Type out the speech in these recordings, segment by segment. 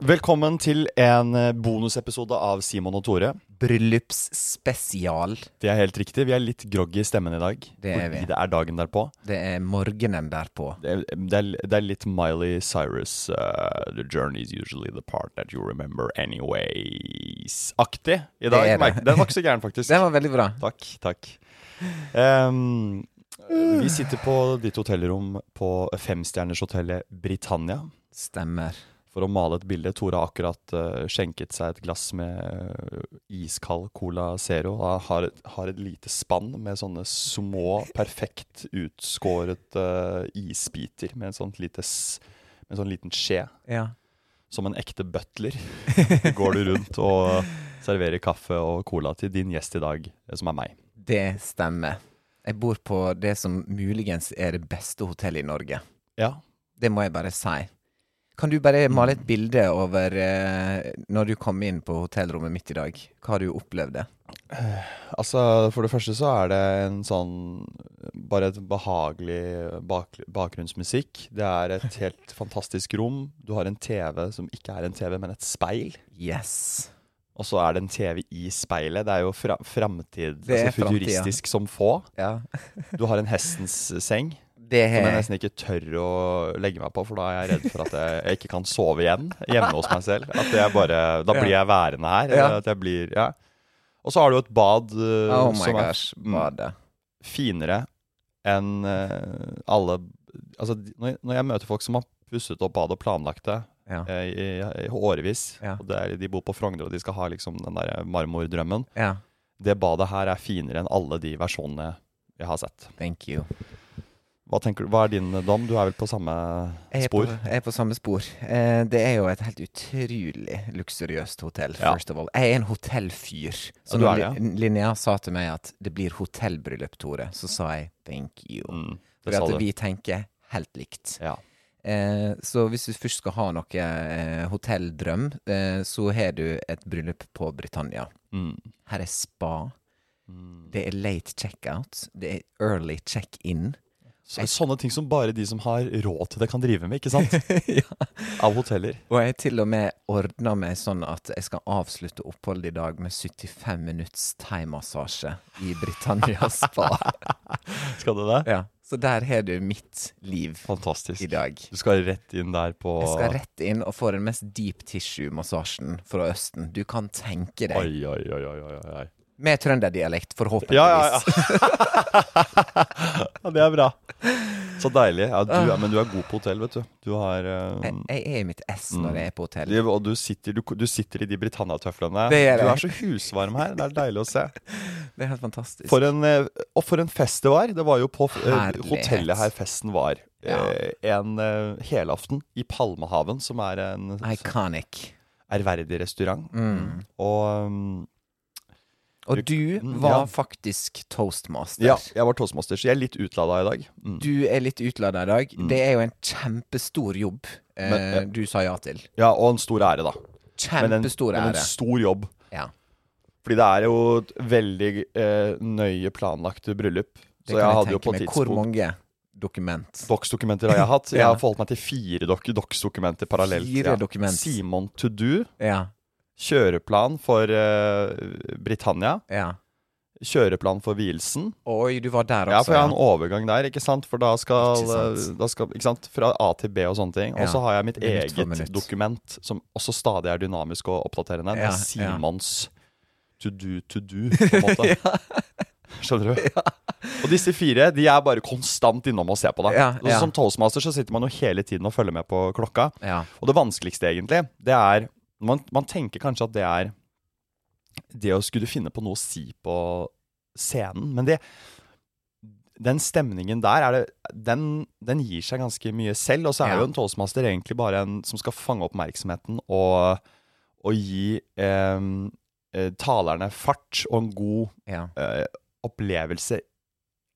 Velkommen til en eh, bonusepisode av Simon og Tore. Bryllupsspesial. Det er helt riktig. Vi er litt groggy i stemmen i dag. Det er vi. det er dagen derpå. Det er morgenen derpå. Det er, det er, det er litt Miley Cyrus uh, The journey is usually the part that you remember anyways-aktig i dag. Det er. Den var ikke så gæren, faktisk. Den var veldig bra. Takk, takk. Um, vi sitter på ditt hotellrom på femstjernershotellet Britannia. Stemmer. For å male et bilde. Tore har akkurat uh, skjenket seg et glass med uh, iskald Cola Zero. Han har, har et lite spann med sånne små, perfekt utskåret uh, isbiter med en sånn lite med en sånn liten skje. Ja. Som en ekte butler går du rundt og serverer kaffe og cola til din gjest i dag, som er meg. Det stemmer. Jeg bor på det som muligens er det beste hotellet i Norge. Ja, Det må jeg bare si. Kan du bare male et bilde over eh, når du kom inn på hotellrommet mitt i dag? Hva du opplevde? Altså, for det første så er det en sånn Bare et behagelig bak, bakgrunnsmusikk. Det er et helt fantastisk rom. Du har en TV som ikke er en TV, men et speil. Yes. Og så er det en TV i speilet. Det er jo fra, framtid. Det er Altså futuristisk som få. Ja. Du har en hestens seng Det som jeg nesten ikke tør å legge meg på, for da er jeg redd for at jeg, jeg ikke kan sove igjen hjemme hos meg selv. Bare, Da blir jeg værende her. Ja. Blir, ja. Og så har du et bad uh, Oh som er gosh. mm, Badet. finere enn uh, alle Altså, når jeg, når jeg møter folk som har pusset opp badet og planlagt det Ja. i, i, i årevis, og det er, de bor på Frogner og de skal ha liksom den der marmordrømmen ja. Det badet her er finere enn alle de versjonene jeg har sett. Thank you. Hva du, hva er din dom? Du er vel på samme Jeg er, spor? På, jeg er på samme spor. Eh, det er jo et helt utrolig luksuriøst hotell, Ja. first of all. Jeg er en hotellfyr. Så Ja, du når det, Linnea sa til meg at det blir hotellbryllup, Tore, så sa jeg thank you. Mm, For at vi tenker helt likt. Ja. Eh, så hvis du først skal ha noe eh, hotelldrøm, eh, så har du et bryllup på Britannia. Mm. Her er spa. Mm. Det er late checkout. Det er early check-in. Så, sånne ting som bare de som har råd til det, kan drive med, ikke sant? ja. Av hoteller. Og jeg til og med ordna meg sånn at jeg skal avslutte oppholdet i dag med 75 minutts thaimassasje i Britannia spa. Skal du det? ja. Så der har du mitt liv Fantastisk. i dag. Du skal rett inn der på Jeg skal rett inn og få den mest deep tissue-massasjen fra Østen du kan tenke deg. Oi, oi, oi, oi, oi. Med trønderdialekt, forhåpentligvis. Ja, ja, ja. ja, det er bra. Så deilig. Ja, du, er- men du er god på hotell, vet du. Du har uh, Jeg, jeg er i mitt ess når jeg er på hotell. Du, Og du sitter, du, du sitter i de Britannia-tøflene. Det gjør Du er så husvarm her. Det er deilig å se. Det er helt fantastisk. For en, eh, og for en fest det var. Det var jo på eh, Herlighet. hotellet her festen var. Ja. En helaften i Palmehaven, som er en Iconic. ærverdig restaurant. Mm. Og um, Og Du- Mm, var ja. faktisk toastmaster. ja, jeg var toastmaster, så jeg er litt utlada i dag. Mm. Du er litt utlada i dag. Mm. Det er jo en kjempestor jobb eh, Men, ja. du sa ja til. Ja, og en stor ære, da. Kjempestor ære. Men en stor jobb. Ja. Fordi det er jo et veldig eh, nøye planlagt bryllup. Det Så jeg hadde jo på et Hvor mange dokument? Dox-dokumenter har jeg hatt. Jeg har forholdt meg til fire dok Docs-dokumenter parallelt. Fire dokument. Simon to do, Ja. Kjøreplan for uh, Britannia, ja. kjøreplan for vielsen. Oi, du var der også, Ja, for jeg har en overgang der, ikke sant? For da skal, sant. da skal Ikke sant? Fra A til B og sånne ting. Og Ja. så har jeg mitt eget dokument, som også stadig er dynamisk og oppdaterende. Det er Simons to do to do, på en måte. Skjønner du? Og disse fire de er bare konstant innom og ser på deg. Ja, ja. Som toastmaster så sitter man jo hele tiden og følger med på klokka. Ja. Og det vanskeligste, egentlig, det er man, man tenker kanskje at det er det å skulle finne på noe å si på scenen, men det den stemningen der, er det, den, den gir seg ganske mye selv. Og så er Ja. jo en toastmaster egentlig bare en som skal fange oppmerksomheten og, og gi eh, talerne fart og en god Ja. eh, opplevelse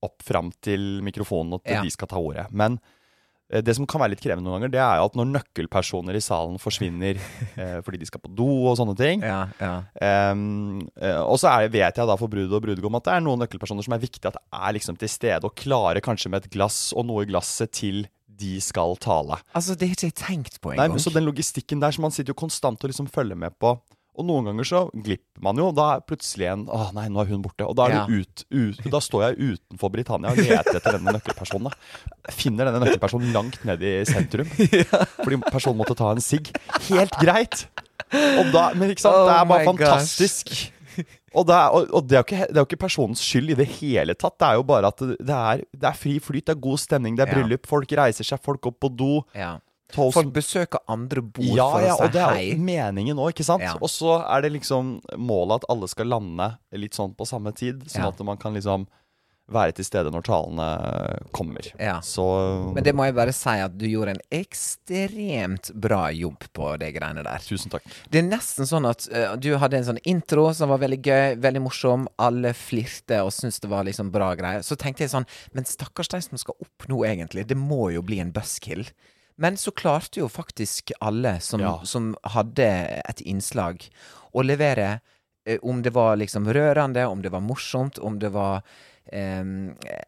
opp fram til mikrofonen og til Ja. de skal ta ordet. Men det som kan være litt krevende noen ganger, det er at når nøkkelpersoner i salen forsvinner eh, fordi de skal på do og sånne ting, Ja, ja. Eh, og så er, vet jeg da for brud og brudgom at det er noen nøkkelpersoner som er viktig at er liksom til stede og klare kanskje med et glass og noe i glasset til de skal tale. Altså, det har ikke jeg tenkt på engang. så den logistikken der som man sitter jo konstant og liksom følger med på. Og noen ganger så glipper man jo. Da er plutselig en Å nei, nå er hun borte. Og da, Ja. ut, ut, da står jeg utenfor Britannia og leter etter denne nøkkelpersonen. Jeg finner denne nøkkelpersonen langt ned i sentrum. Fordi personen måtte ta en sigg. Helt greit! Og da, men ikke sant, Oh det er bare my gosh. fantastisk. Og, det er, og, og det, er ikke, det er jo ikke personens skyld i det hele tatt. Det er jo bare at det, det, er, det er fri flyt, det er god stemning, det er Ja. bryllup, folk reiser seg, folk går på do. ja. Toast Folk besøker andre bord ja, for ja, å og det er hei. jo meningen òg, ikke sant? Ja. Og så er det liksom målet at alle skal lande litt sånn på samme tid, sånn Ja. at man kan liksom være til stede når talene kommer. Ja. Så Men det må jeg bare si at du gjorde en ekstremt bra jobb på de greiene der. Tusen takk. Det er nesten sånn at uh, du hadde en sånn intro som var veldig gøy, veldig morsom. Alle flirte og syntes det var liksom bra greier. Så tenkte jeg sånn Men stakkars de som skal opp nå, egentlig. Det må jo bli en buskill. Men så klarte jo faktisk alle som, Ja. som hadde et innslag, å levere eh, om det var liksom rørende, om det var morsomt, om det var eh,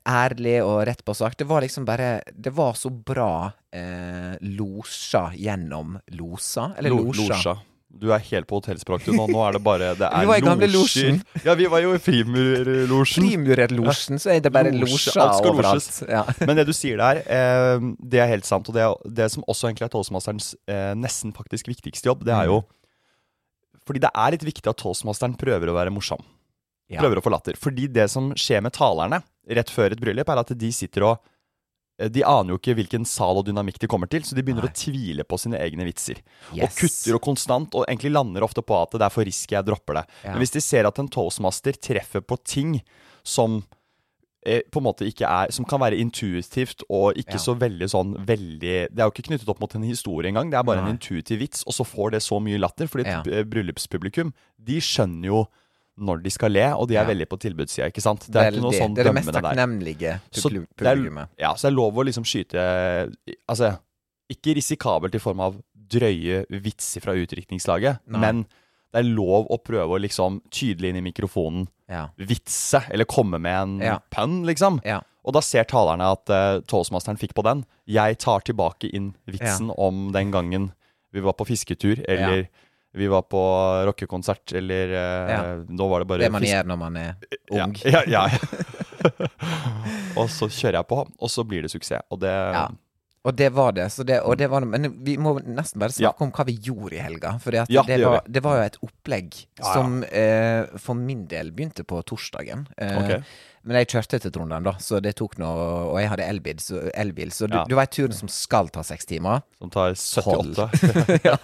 ærlig og rett på sak. Det var liksom bare Det var så bra eh, losja gjennom losa. Eller Lo- losja. Du er helt på hotellspråk du nå. Nå er det bare Det er Vi var i gamle losjer. losjen. Ja, vi var jo i Frimurlosjen. Frimurerlosjen, så er det bare losja overalt. Ja. Men det du sier der, eh, det er helt sant. Og det, det som også egentlig er toastmasterens eh, nesten faktisk viktigste jobb, det er jo Fordi det er litt viktig at toastmasteren prøver å være morsom. Prøver å få latter. Fordi det som skjer med talerne rett før et bryllup, er at de sitter og de aner jo ikke hvilken sal og dynamikk de kommer til, så de begynner Nei. å tvile på sine egne vitser. Og kutter og konstant, og egentlig lander ofte på at det er for risky, jeg dropper det. Ja. Men hvis de ser at en toastmaster treffer på ting som eh, på en måte ikke er Som kan være intuitivt og ikke Ja. så veldig sånn veldig Det er jo ikke knyttet opp mot en historie engang, det er bare Nei. en intuitiv vits, og så får det så mye latter. Fordi Ja. et eh, bryllupspublikum, de skjønner jo når de skal le, og de er Ja. veldig på tilbudssida, ikke sant? Det er ikke noe Veldig. sånn det er det mest takknemlige publikummet. Ja, så det er lov å liksom skyte Altså, ikke risikabelt i form av drøye vitser fra utdrikningslaget, men det er lov å prøve å liksom tydelig inn i mikrofonen Ja. vitse, eller komme med en Ja. pønn, liksom. Ja. Og da ser talerne at uh, toastmasteren fikk på den. Jeg tar tilbake inn vitsen om den gangen vi var på fisketur, eller vi var på rockekonsert, eller eh, Ja. Nå var det bare Det man gjør når man er ung. Ja, ja, ja. og så kjører jeg på, og så blir det suksess. Og det Ja. Og det var det. Så det, og det var, men vi må nesten bare snakke om hva vi gjorde i helga. For det, var, det var jo et opplegg som eh, for min del begynte på torsdagen. Eh, Ok. Men jeg kjørte til Trondheim, da, så det tok noe Og jeg hadde elbil, så, elbil, så du, Ja. du vet turen som skal ta seks timer? Som tar 78. ja.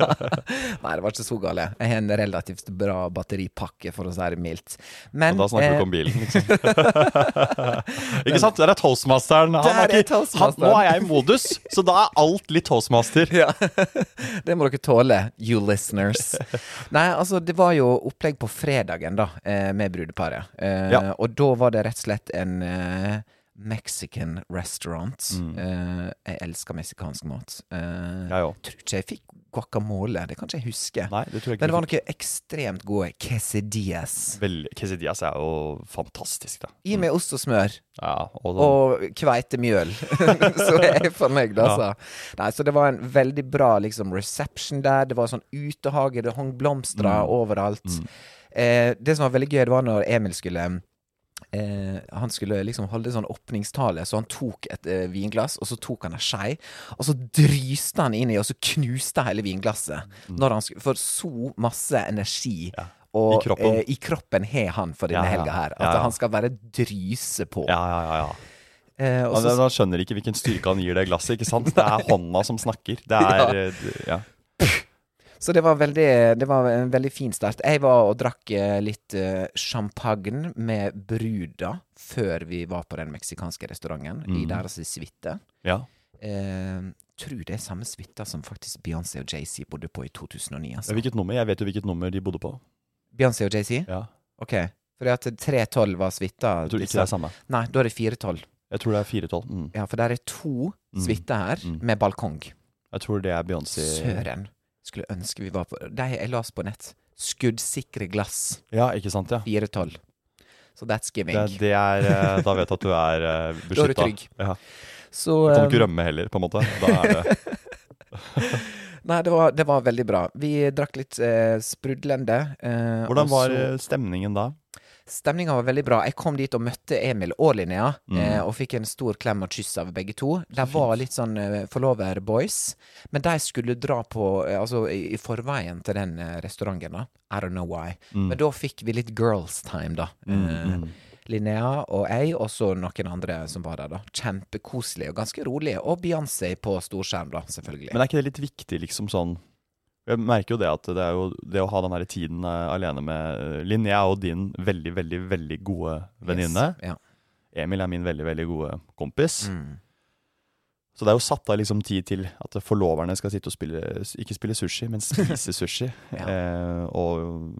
Nei, det var ikke så gale. Jeg har en relativt bra batteripakke, for å si det mildt. Men Og da snakker eh, ikke om bilen, liksom. ikke sant? Der er toastmasteren. Han Der er ikke, toastmasteren. han, nå er jeg i modus, så da er alt litt toastmaster. Ja. det må dere tåle, you listeners. Nei, altså, det var jo opplegg på fredagen, da, eh, med brudeparet. Eh, Ja. Og da var det rett og slett en uh, Mexican restaurant. Mm. Uh, jeg elsker meksikansk mat. Eh, Jeg tror ikke jeg fikk guacamole, det kan ikke jeg huske. Nei, det tror jeg Men det var noe ekstremt gode quesadillas. Vel, quesadillas er jo fantastisk, da. Gi meg ost og smør. Ja, og, Og kveitemjøl. så er jeg fornøyd, Ja. altså. Nei, så det var en veldig bra liksom, reception der. Det var sånn utehage, det hang blomster Mm. overalt. Mm. Eh, det som var veldig gøy, det var når Emil skulle Eh, han skulle liksom holde sånn åpningstale, så han tok et eh, vinglass, og så tok han ei skei, og så dryste han inn i, og så knuste hele vinglasset. Skulle, for så masse energi Mm. Ja. og, I kroppen. Eh, i kroppen har han for denne Ja, ja. helga her. At han skal bare dryse på. ja, ja, ja, ja. Eh, også, Han, han skjønner ikke hvilken styrke han gir det glasset, ikke sant? Det er hånda som snakker. Det er Ja. Så det var, veldig, det var en veldig fin start. Jeg var og drakk eh, litt eh, champagne med bruda før vi var på den meksikanske restauranten, i Mm. deres suite. Ja. Eh, tror det er samme suite som faktisk Beyoncé og Jay-Z bodde på i 2009. Altså. Hvilket nummer? Jeg vet jo hvilket nummer de bodde på. Beyoncé og Jay-Z? Ja. Ok. Fordi at 312 var suita. Jeg tror ikke det er samme. Nei, da er det 412. Jeg tror det er 412. Mm. Ja, for der er to Mm. suiter her Mm. med balkong. Jeg tror det er Beyoncé Søren. Skulle ønske vi var på De jeg las på nett. Skuddsikre glass. Ja, ikke sant? ja 412. Så that's giving. det, det er, eh, Da vet du at du er beskytta. Da er du trygg. Ja. Så Du kan ikke eh, rømme heller, på en måte. Da er det Nei, det var, det var veldig bra. Vi drakk litt eh, sprudlende. Eh, Hvordan var så- eh, stemningen da? Stemninga var veldig bra. Jeg kom dit og møtte Emil og Linnea, Mm. eh, og fikk en stor klem og kyss av begge to. De var litt sånn eh, forlover-boys, men de skulle dra på eh, Altså i, i forveien til den eh, restauranten, da. I don't know why. Mm. Men da fikk vi litt girls time, da. Mm, Eh, mm. Linnea og jeg, og så noen andre som var der, da. Kjempekoselig og ganske rolig. Og Beyoncé på storskjerm, da, selvfølgelig. Men er ikke det litt viktig, liksom sånn Jeg merker jo det at det er jo det å ha den her tiden eh, alene med Linn Linnea er jo din veldig, veldig, veldig gode venninne. Yes. Ja. Emil er min veldig, veldig gode kompis. Mm. Så det er jo satt av liksom tid til at forloverne skal sitte og spille Ikke spille sushi, men spise sushi. Ja. eh, og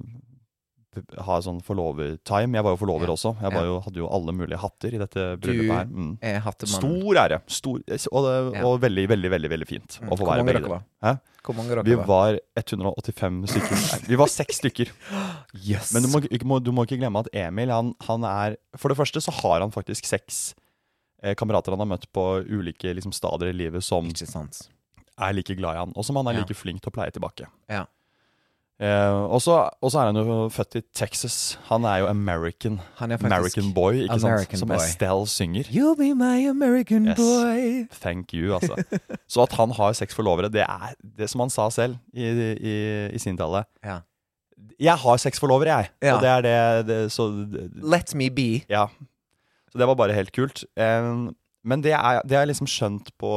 ha sånn forlover-time. Jeg var jo forlover Ja. også. Jeg var jo, hadde jo alle mulige hatter i dette bryllupet her. Mm. Er hattemann Stor ære. Stor, og, det, Ja. og veldig, veldig, veldig veldig fint Mm. å få være begge var? Hæ? Hvor mange dere Vi var? var 185 stykker. Nei, vi var seks stykker. Yes. Men du må, ikke, må, du må ikke glemme at Emil, han, han er For det første så har han faktisk seks eh, kamerater han har møtt på ulike liksom, stadier i livet som er like glad i han, og som han er Ja. like flink til å pleie tilbake. Ja. Eh, og så er han jo født i Texas. Han er jo American. Han er American boy, ikke American sant? Som boy. Estelle synger. You'll be my American Yes. boy. Thank you, altså. Så at han har seks forlovere, det er det som han sa selv i, i, i sin tale. Ja. Jeg har seks forlovere, jeg. Ja. Og det er det, det Så Let me be. Ja. Så det var bare helt kult. Um, men det er, det er liksom skjønt på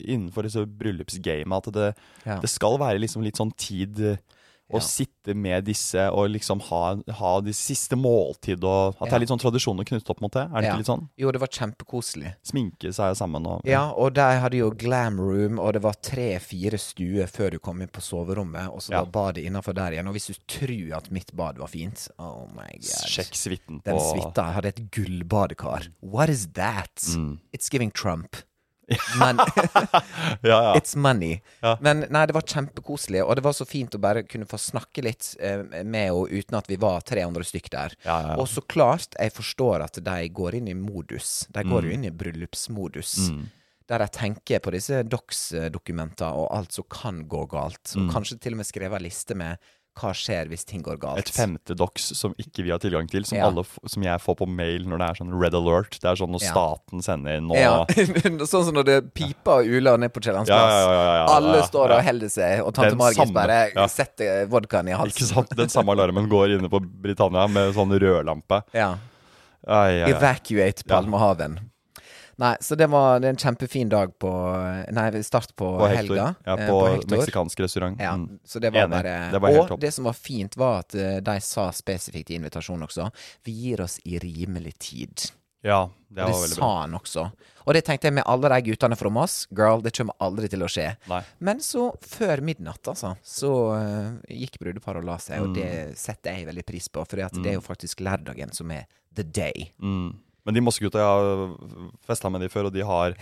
innenfor disse bryllupsgamet at det, Ja. det skal være liksom litt sånn tid å Ja. sitte med disse og liksom ha, ha de siste måltid og At det er litt sånn tradisjoner knyttet opp mot det. Er det ikke litt sånn? Jo, det var kjempekoselig. Sminke seg sammen og Ja, og de hadde jo glam room, og det var tre-fire stuer før du kom inn på soverommet, og så var badet innafor der igjen. Og hvis du tror at mitt bad var fint Oh my god. Sjekk suiten på Den suita hadde et gullbadekar. What is that? Mm. It's giving Trump. Men Ja, ja. It's money. Ja. Men nei, det var kjempekoselig, og det var så fint å bare kunne få snakke litt eh, med henne uten at vi var 300 stykk der. Og så klart, jeg forstår at de går inn i modus. De går Mm. inn i bryllupsmodus. Mm. Der de tenker på disse docs-dokumenter og alt som kan gå galt. Og Mm. kanskje til og med skrevet en liste med hva skjer hvis ting går galt. Et femte dox som ikke vi har tilgang til, som, Ja. alle, som jeg får på mail når det er sånn red alert. Det er sånn når Ja. staten sender nå Ja, sånn som når det piper og uler ned på Kiellands plass. Alle står ja. og holder seg, og tante Margit bare setter vodkaen i halsen. Ikke sant? Den samme alarmen går inne på Britannia med sånn rødlampe. Ja. Ai, ai, ai. Evacuate. Palmehaven. Nei, så det var det er en kjempefin dag på Nei, start på, På helga. Ja, eh, på, meksikansk restaurant. Ja, Mm. så det var Enig. bare Det var helt Og det som var fint, var at eh, de sa spesifikt i invitasjonen også Vi gir oss i rimelig tid. ja, det Og det sa han også. Og det tenkte jeg med alle de guttene fra Moss. Girl, det kommer aldri til å skje. Nei. Men så, før midnatt, altså, så uh, gikk brudeparet og la seg, og Mm. det setter jeg veldig pris på, for det er jo faktisk lørdagen som er the day. Mm. Men de Mosse-gutta, jeg har festa med de før, og de har,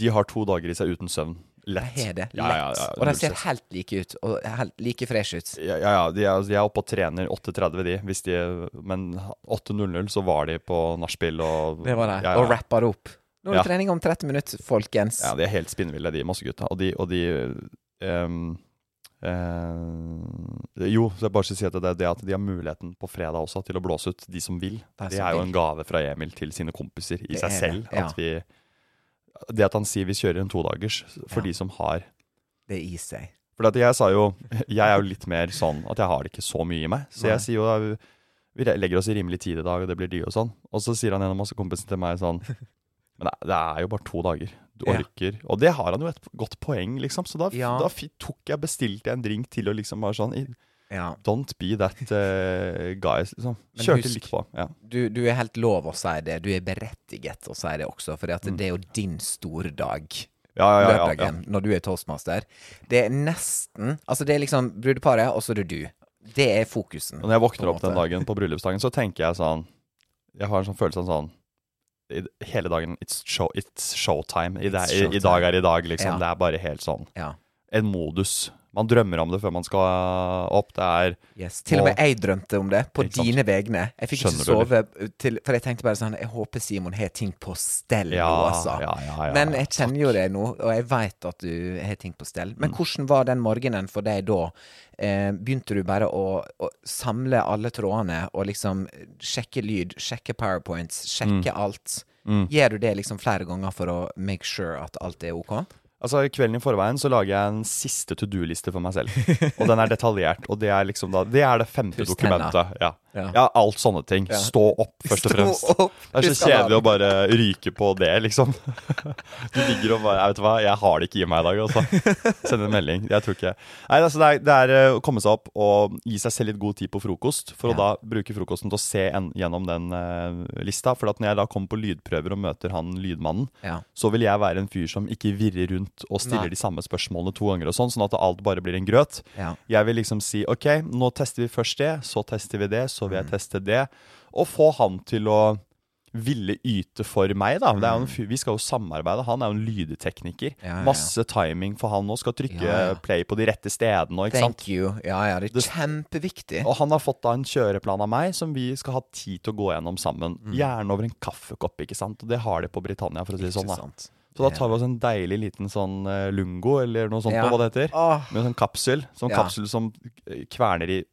de har to dager i seg uten søvn. Lett. Det har det lett. Ja, ja, ja, og de ser helt like ut, og helt like fresh ut. Ja, ja, ja de, er, de er oppe og trener 8.30, de. De men 8.00 så var de på nachspiel og Det var det. Og rappa det opp. Nå er det trening om 30 minutter, folkens. Ja, de er helt spinnville, de Mosse-gutta. Og de, og de ehm, eh, Jo, så jeg bare skal si at det er det at de har muligheten på fredag også til å blåse ut, de som vil. Det er Det er jo en gave fra Emil til sine kompiser i Det seg selv. det, ja. At vi Det at han sier vi kjører en todagers for Ja. de som har Det i seg. For jeg sa jo Jeg er jo litt mer sånn at jeg har det ikke så mye i meg. Så Nei. jeg sier jo vi legger oss i rimelig tid i dag, og det blir dyrt og sånn. Og så sier han en av masse kompisen til meg sånn Men det, er jo bare to dager. Du Ja. orker. Og det har han jo et godt poeng, liksom. Så da, Ja. da tok jeg bestilte jeg en drink til å liksom bare sånn Ja. Don't be that uh, guy, liksom. Men Kjørte husk- litt på. Ja. Du, du er helt lov å si det. Du er berettiget å si det også, for Mm. det er jo din store dag. Ja, ja, ja, ja, ja. Lørdagen, når du er toastmaster. Det er nesten Altså, det er liksom brudeparet, og så er det du. Det er fokusen. Og når jeg våkner opp den dagen på bryllupsdagen, så tenker jeg sånn Jeg har en sånn følelse av sånn Hele dagen It's, show, it's showtime. I, det, It's i, I dag er i dag, liksom. Ja. Det er bare helt sånn Ja. En modus. Man drømmer om det før man skal opp. Det er Yes. Til og med jeg drømte om det, på dine vegne. Jeg fikk ikke Skjønner sove til For jeg tenkte bare sånn Jeg håper Simon har ting på stell Ja, nå, altså. ja, ja, Men jeg kjenner jo det nå, og jeg veit at du har ting på stell. Mm. Men hvordan var den morgenen for deg da? Eh, begynte du bare å, å samle alle trådene og liksom sjekke lyd, sjekke powerpoints, Mm. sjekke alt? Gjør du det liksom flere ganger for å make sure at alt er ok? Altså Kvelden i forveien så lager jeg en siste to do-liste for meg selv. Og den er detaljert. Og det er liksom da Det er det femte tenna. dokumentet. Ja. Ja. ja, alt sånne ting. Ja. Stå opp, først og fremst. Det er så kjedelig å bare ryke på det, liksom. Du ligger og bare Jeg vet hva, jeg har det ikke i meg i dag, altså. Send en melding. Jeg tror ikke Nei, altså, det er, det er eh, å komme seg opp og gi seg selv litt god tid på frokost. For Ja. å da bruke frokosten til å se en, gjennom den uh, lista. For at når jeg da kommer på lydprøver og møter han lydmannen, så vil jeg være en fyr som ikke virrer rundt og stiller Nei. de samme spørsmålene to ganger og sånn, sånn at alt bare blir en grøt. Jeg vil liksom si OK, nå tester vi først det, så tester vi det, så vil jeg Mm. teste det. Og få han til å ville yte for meg, da. Det er jo en fyr, vi skal jo samarbeide. Han er jo en lydtekniker. Mm. Ja, ja, ja. Masse timing for han nå. Skal trykke play på de rette stedene og ikke sant. Thank you. Ja, ja, det er kjempeviktig. Og han har fått da en kjøreplan av meg som vi skal ha tid til å gå gjennom sammen. Mm. Gjerne over en kaffekopp, ikke sant. Og det har de på Britannia, for å si det sånn. Da. Så da tar vi oss en deilig liten sånn eh, lungo, eller noe sånt, Ja. hva det heter. Åh. Med en sånn kapsel. Sånn kapsel som eh, kverner i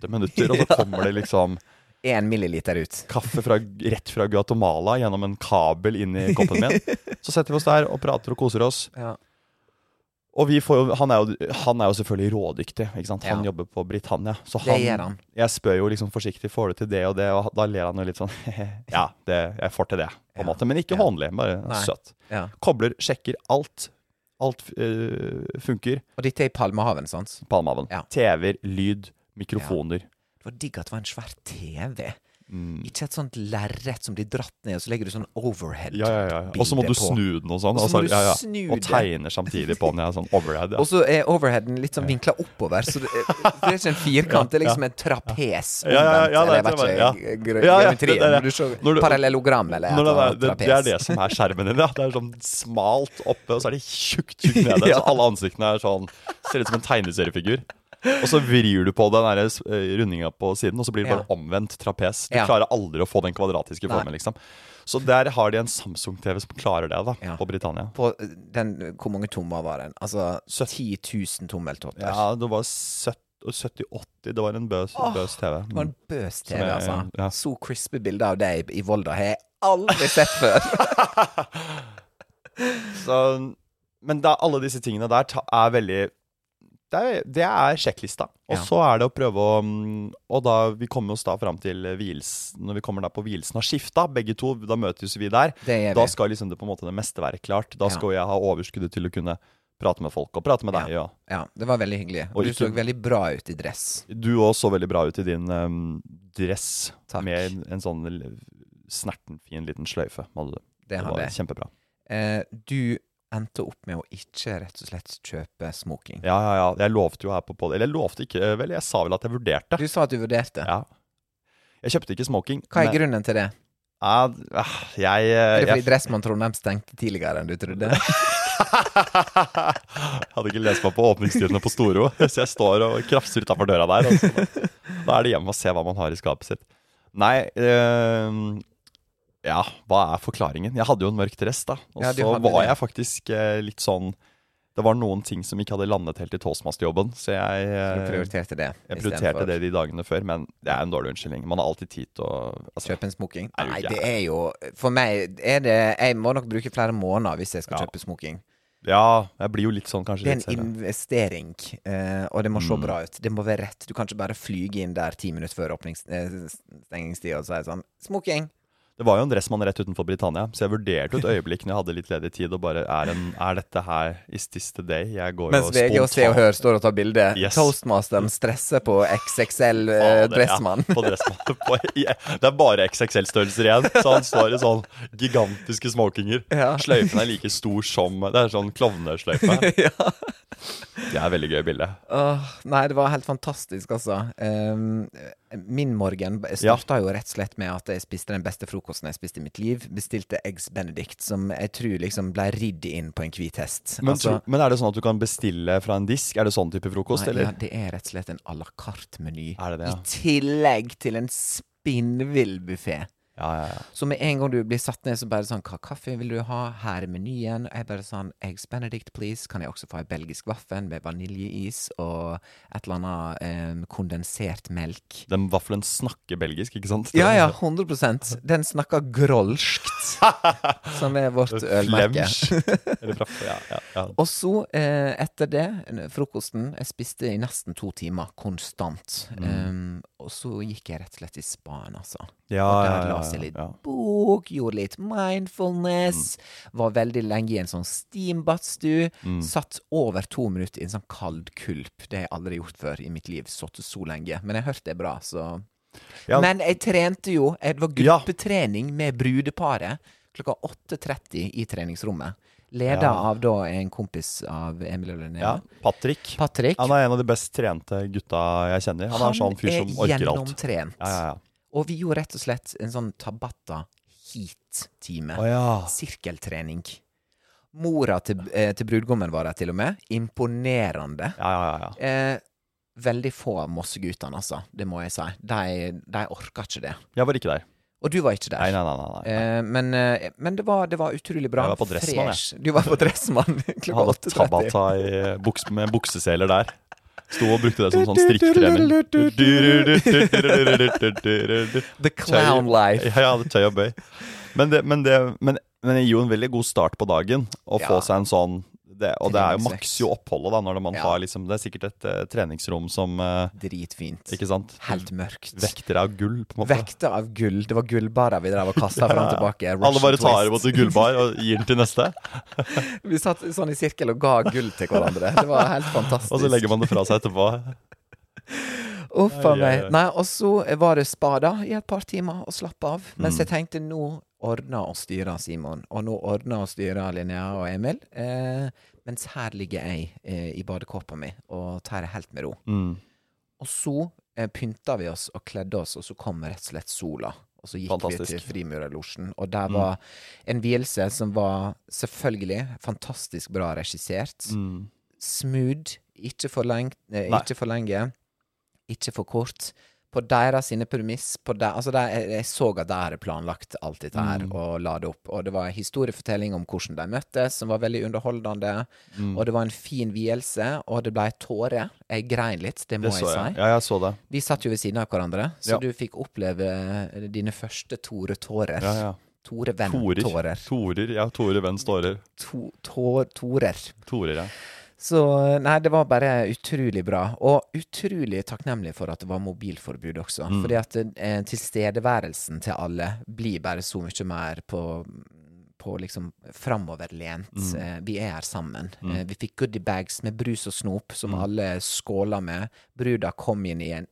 åtte minutter, og så kommer det liksom Én milliliter ut. kaffe fra, rett fra Guatemala gjennom en kabel inn i koppen min. Så setter vi oss der og prater og koser oss. Ja. Og vi får han, er jo, han er jo selvfølgelig rådyktig. Han Ja. jobber på Britannia. Så Det gjør han. Jeg spør jo liksom forsiktig får du til det og det, og da ler han jo litt sånn Ja, det, jeg får til det, på en Ja. måte. Men ikke Ja. hånlig, bare Nei. søt. Ja. Kobler, sjekker alt. Alt øh, funker. Og dette er i Palmehaven, sant? Palmehaven. TV-er, lyd, mikrofoner. Det var digg at det var en svær TV. Mm. Ikke et sånt lerret som blir dratt ned, og så legger du sånn overhead Ja, ja, ja. Og så må du snu den og sånn. Altså, ja, ja. Og det. tegner samtidig på den. Ja, sånn overhead. Ja. Og så er overheaden litt sånn vinkla oppover, så det, det er ikke en firkant, det er liksom en trapes Ja, ja, ja, omvendt. eller jeg vet ikke, Ja, ja, Parallellogram eller et Når det, det, er det som er skjermen din. Ja. Det er sånn smalt oppe, og så er det tjukt tjukt nede. Ja. Så alle ansiktene er sånn Ser ut som en tegneseriefigur. Og så vrir du på den der, eh, rundinga på siden, og så blir det bare Ja. omvendt trapes. Du Ja. klarer aldri å få den kvadratiske formen, liksom. Så der har de en Samsung-TV som klarer det, da, Ja. på Britannia. På eh, den, hvor mange tommer var den? Altså 10 000 tommeltotter. Ja, det var 70-80. Det var en bøs, oh, bøs TV. Det var en bøs TV, er- altså. ja. Så crispy bilder av deg i Volda har jeg aldri sett før. Så, men da, alle disse tingene der ta, er veldig det er, det er sjekklista. Og Ja. så er det å prøve å mm, Og da vi kommer oss da fram til hviles, Når vi kommer da på vielsen har skifta, begge to, da møtes vi der. Da skal liksom det på en måte det meste være klart. Da Ja. skal jeg ha overskuddet til å kunne prate med folk, og prate med deg. Ja, Ja, det var veldig hyggelig. Og du så veldig bra ut i dress. du òg så veldig bra ut i din um, dress Takk. med en, en sånn snerten fin liten sløyfe. Det Det var kjempebra. Eh, du endte opp med å ikke rett og slett kjøpe smoking. Ja, ja, ja. Jeg lovte jo her på. Eller jeg lovte ikke, vel, jeg sa vel at jeg vurderte. Du sa at du vurderte. Ja. Jeg kjøpte ikke smoking. Hva er men- grunnen til det? Ja, ah, jeg, Er det jeg, fordi Dressmann Trondheim stengte tidligere enn du trodde? jeg hadde ikke lest meg på åpningstidene på Storo, så jeg står og krafser utafor døra der. Altså. Da er det hjem og se hva man har i skapet sitt. Nei eh, Ja, hva er forklaringen? Jeg hadde jo en mørk dress, da. Og Ja, så var det. jeg faktisk eh, litt sånn Det var noen ting som ikke hadde landet helt i toastmasterjobben, så jeg, eh, prioriterte det jeg prioriterte det de dagene før. Men det er en dårlig unnskyldning. Man har alltid tid til å altså, Kjøpe en smoking? Nei, det er jo For meg er det Jeg må nok bruke flere måneder hvis jeg skal Ja. kjøpe smoking. Ja, jeg blir jo litt sånn kanskje Det er en investering, eh, og det må se Mm. bra ut. Det må være rett. Du kan ikke bare flyge inn der ti minutter før åpnings- eh, og si sånn Smoking! Det var jo en dressmann rett utenfor Britannia, så jeg vurderte et øyeblikk når jeg hadde litt ledig tid, og bare Er, en, er dette her Is this the day? Jeg går Mens jo VG og Se og Hør står og tar bilde. Yes. Toastmasteren stresser på XXL eh, Fader, dressmann. Ja, på dressmann. På, i, det er bare XXL-størrelser igjen, så han står i sånn gigantiske smokinger. Ja. Sløyfen er like stor som Det er sånn klovnesløyfe. ja. Det er veldig gøy bilde. Åh, nei, det var helt fantastisk, altså. Ehm, min morgen starta jo rett og slett med at jeg spiste den beste frokosten jeg spiste i mitt liv. Bestilte Eggs Benedict, som jeg tror liksom ble ridd inn på en hvit hest. Men, Altså, tro- men er det sånn at du kan bestille fra en disk? Er det sånn type frokost, nei, ja, det er rett og slett en à la carte-meny. Ja? I tillegg til en spinnvill buffé. Ja, ja, ja. Så med en gang du blir satt ned, så bare sånn Hva kaffe vil du ha? Her er menyen. Jeg bare sånn Eggs Benedict, please. Kan jeg også få ei belgisk vaffel med vaniljeis og et eller annet em, kondensert melk? Den vaffelen snakker belgisk, ikke sant? Ja, ja, 100% Den snakker grolskt, som er vårt ølmerke. Og så, eh, etter det, frokosten Jeg spiste i nesten to timer, konstant. Mm. Um, og så gikk jeg rett og slett i spaen, altså. Ja, ja, ja, leste jeg litt bok, gjorde litt mindfulness. Var veldig lenge i en sånn steambadstue. Mm. Satt over to minutter i en sånn kald kulp. Det har jeg aldri gjort før i mitt liv. Sittet så lenge. Men jeg hørte det er bra, så. Men jeg trente jo. Det var gruppetrening med brudeparet klokka 8.30 i treningsrommet. Leda Ja. av da en kompis av Emil og Linnea. ja. Patrick. Patrick. Han er en av de best trente gutta jeg kjenner. Han, er sånn fyr som orker alt. Han er gjennomtrent. Ja, ja, ja. Og vi gjorde rett og slett en sånn Tabata heat-time. Oh, ja. Sirkeltrening. Mora til, eh, til brudgommen var der til og med. Imponerende. Ja, ja, ja. Eh, veldig få av Mosseguttene, altså. Det må jeg si. De, de orka ikke det. Jeg var ikke der. Og du var ikke der. Nei, nei, nei. nei. Eh, men eh, men det, var, det var utrolig bra. Jeg var på Dressmann, jeg. Du var på Dressmann klokka hadde 8.30. Tabata i buks, med bukseseler der. Sto og brukte det som sånn strikketrening. The clown life. Ja, tøy og bøy. Men det, men, det, men, men gir jo en veldig god start på dagen å Ja. få seg en sånn det, Og det er jo maks jo oppholdet, da, når man Ja. har liksom Det er sikkert et uh, treningsrom som uh, Dritfint. Ikke sant? Helt mørkt. Vekter av gull, på en måte. Vekter av gull. Det var gullbarer vi drev og kasta fram og tilbake. Alle bare tar imot en gullbar og gir den til neste. Vi satt sånn i sirkel og ga gull til hverandre. Det var helt fantastisk. Og så legger man det fra seg etterpå. Uff a meg. Nei, og så var det spada i et par timer og slappe av. Mens Mm. jeg tenkte nå ordner og styrer Simon, og nå ordner og styrer Linnea og Emil. Eh, mens her ligger jeg eh, i badekåpa mi og tar det helt med ro. Mm. Og så eh, pynta vi oss og kledde oss, og så kom rett og slett sola. Og så gikk vi Fantastisk. til Frimurerlosjen, og der Mm. var en vielse som var selvfølgelig fantastisk bra regissert. Mm. Smooth, ikke for, leng eh, ikke for lenge, ikke for kort. På deres sine premiss. På der, altså der, jeg, så at de hadde planlagt alt dette her Mm. og la det opp. Og det var en historiefortelling om hvordan de møttes, som var veldig underholdende. Mm. Og det var en fin vielse, og det ble tårer. Jeg grein litt, det må Det jeg jeg si. Ja, jeg så det. Vi satt jo ved siden av hverandre, så Ja. du fikk oppleve dine første Tore-tårer. Ja, ja. Tore Venn-tårer. Torer. Ja, Tore-venn-tårer To, to, Torer. Torer, ja. Så nei, det var bare utrolig bra. Og utrolig takknemlig for at det var mobilforbud også. Mm. Fordi at eh, tilstedeværelsen til alle blir bare så mye mer på på liksom framoverlent. Mm. Eh, vi er her sammen. Mm. Eh, vi fikk goodiebags med brus og snop, som Mm. alle skåla med. Bruda kom inn i en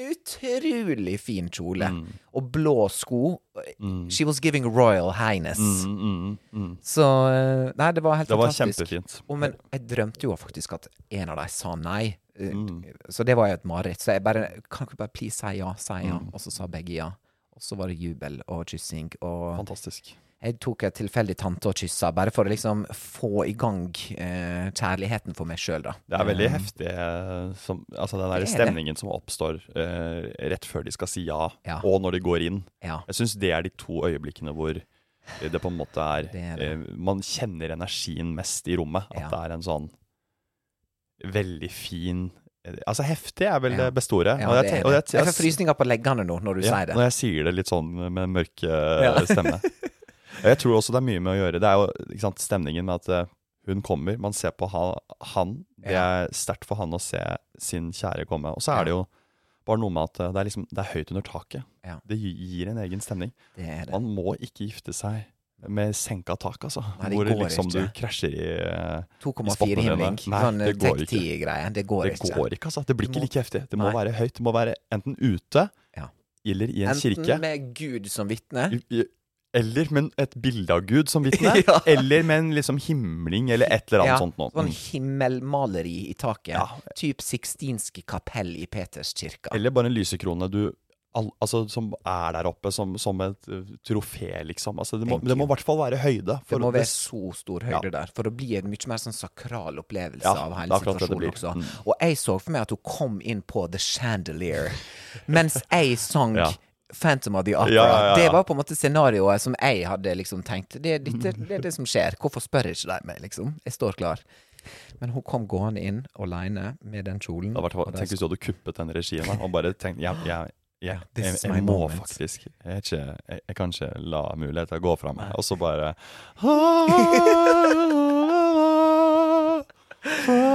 utrolig fin kjole. Mm. Og blå sko. Mm. She was giving royal highness. Mm, mm, mm. Så eh, Nei, det var helt Det var fantastisk. kjempefint. Og, men jeg drømte jo faktisk at en av dem sa nei. Eh, Mm. Så det var jo et mareritt. Så jeg bare Kan ikke bare please si ja, si ja? Mm. Og så sa begge ja. Og så var det jubel og kyssing. Og Fantastisk. Jeg tok et tilfeldig tante og kyssa, bare for å liksom få i gang eh, kjærligheten for meg sjøl, da. Det er veldig Eh, heftig, eh, som, altså den der er det. stemningen som oppstår eh, rett før de skal si ja, Ja. og når de går inn. Ja. Jeg syns det er de to øyeblikkene hvor det på en måte er, Det er det. eh, Man kjenner energien mest i rommet. At Ja. det er en sånn veldig fin Altså heftig er vel Ja. det beste ordet. Ja, jeg det jeg- Jeg får frysninger på leggene nå, når du sier det. Når jeg sier det litt sånn med mørke Ja. stemme. Og jeg tror også det er mye med å gjøre. Det er jo sant, stemningen med at eh, hun kommer, man ser på han. det er sterkt for han å se sin kjære komme. Og så er det jo bare noe med at eh, det er, liksom, det er høyt under taket. Ja. Det gir en egen stemning. Det det. Man må ikke gifte seg med senka tak, altså. Nei, hvor liksom ikke. du krasjer i i 2,4 himling. Sånn det går Tech ikke. 10-greie. Det går Det ikke. går ikke, altså. Det blir ikke like heftig. Det må Nei. være høyt. Det må være enten ute Ja. eller i en Enten kirke. med Gud som vitne. Eller med et bilde av Gud som vitne. Ja. Eller med en liksom himling eller et eller annet Ja, sånt. Noe. sånn Mm. himmelmaleri i taket. Ja. Typ Sixtinske kapell i Peterskirka. Eller bare en lysekrone du al altså, som er der oppe som, som et uh, trofé, liksom. Altså, det, må, det må i hvert fall være høyde. Det må være så stor høyde der, for det blir en mye mer sånn sakral opplevelse av hele situasjonen også. Mm. Og jeg så for meg at hun kom inn på The Chandelier mens jeg sang. Phantom of the Opera. Ja, ja, ja, ja. Det var på en måte scenarioet som jeg hadde liksom tenkt. Det, dette, det er det som skjer. Hvorfor spør ikke de meg, liksom? Jeg står klar. Men hun kom gående inn aleine med den kjolen. Vært- Tenk hvis du hadde kuppet den regien og bare tenkt ja, ja, jeg, jeg, jeg må moment. faktisk jeg, ikke, jeg, jeg kan ikke la muligheter gå fra meg. Og så bare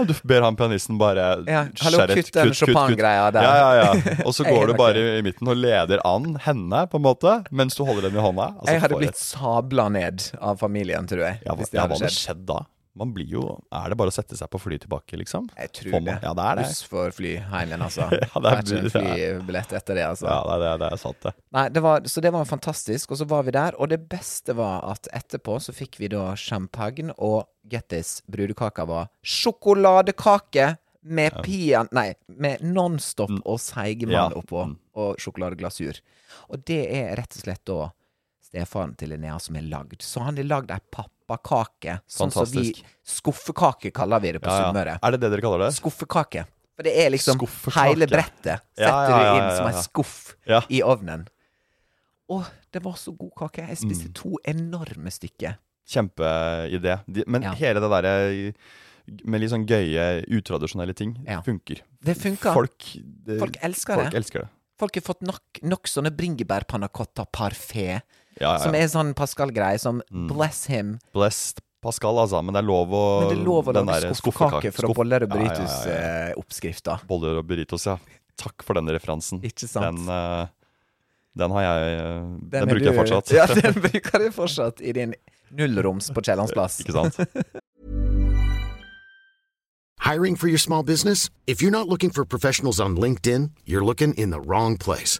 Du ber han pianisten bare Ja, hallo, kutt den. Chopin-greia der. Ja, ja, ja. Og så går du bare i midten og leder an henne, på en måte, mens du holder den i hånda. Altså, jeg hadde blitt sabla ned av familien, tror jeg. ja, hva, hvis det ja, hadde hva hadde skjedd. skjedd da? Man blir jo Er det bare å sette seg på fly tilbake, liksom? Jeg tror det. Ja, det er det. Buss for fly hjem igjen, altså. Ja, det er- det er ikke en flybillett etter det, altså. Ja, det det det er sant, det. Nei, det var, så det var fantastisk. Og så var vi der, og det beste var at etterpå så fikk vi da champagne, og get this, brudekaka var sjokoladekake med pian... Nei, med Nonstop og Seigemann Ja. oppå, Mm. og sjokoladeglasur. Og det er rett og slett da stefaren til Linnea som er lagd. Så han har lagd ei pappakake, sånn som vi. Skuffekake kaller vi det på Ja. Sunnmøre. Er det det dere kaller det? Skuffekake. For det er liksom hele brettet. Setter du inn som en skuff i ovnen. Og det var så god kake. Jeg spiste Mm. to enorme stykker. Kjempeidé. Men hele det derre med litt sånn gøye, utradisjonelle ting Ja. funker. Det funker. Folk, det, Folk elsker folk det. elsker det. Folk har fått nok, nok sånne bringebærpannacotta-parfait, Ja, ja, som er sånn Pascal-greie, som Mm. bless him. Blessed Pascal, altså. Men det er lov å Men det er lov å den lage der skuffekake fra skuff- boller og Ja, ja, ja, ja. Boller og burritos, ja. Takk for den referansen. Ikke sant? Den, uh, den har jeg eh, Den, er bruker jeg fortsatt. Ja, den bruker du fortsatt i din nullroms på Kiellands plass. Ikke sant? Hiring for your small business? If you're not looking for professionals on LinkedIn, you're looking in the wrong place.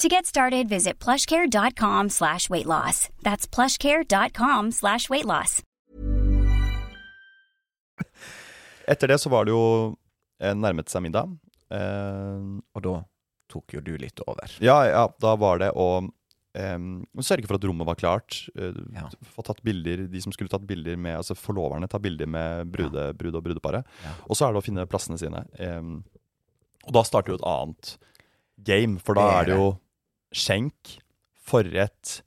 To get started, visit plushcare.com slash weight loss. That's plushcare.com slash weight loss. Etter det så var det jo eh, nærmet seg middag. Eh, Og da tok jo du litt over. ja, ja, da var det å eh, sørge for at rommet var klart. eh, Ja. Få tatt bilder, De som skulle tatt bilder med Altså forloverne tar bilder med brude, brud og brudeparet. Ja. Og så er det å finne plassene sine. Eh, og da starter jo et annet game, for da Det er er det jo skjenk, forrett,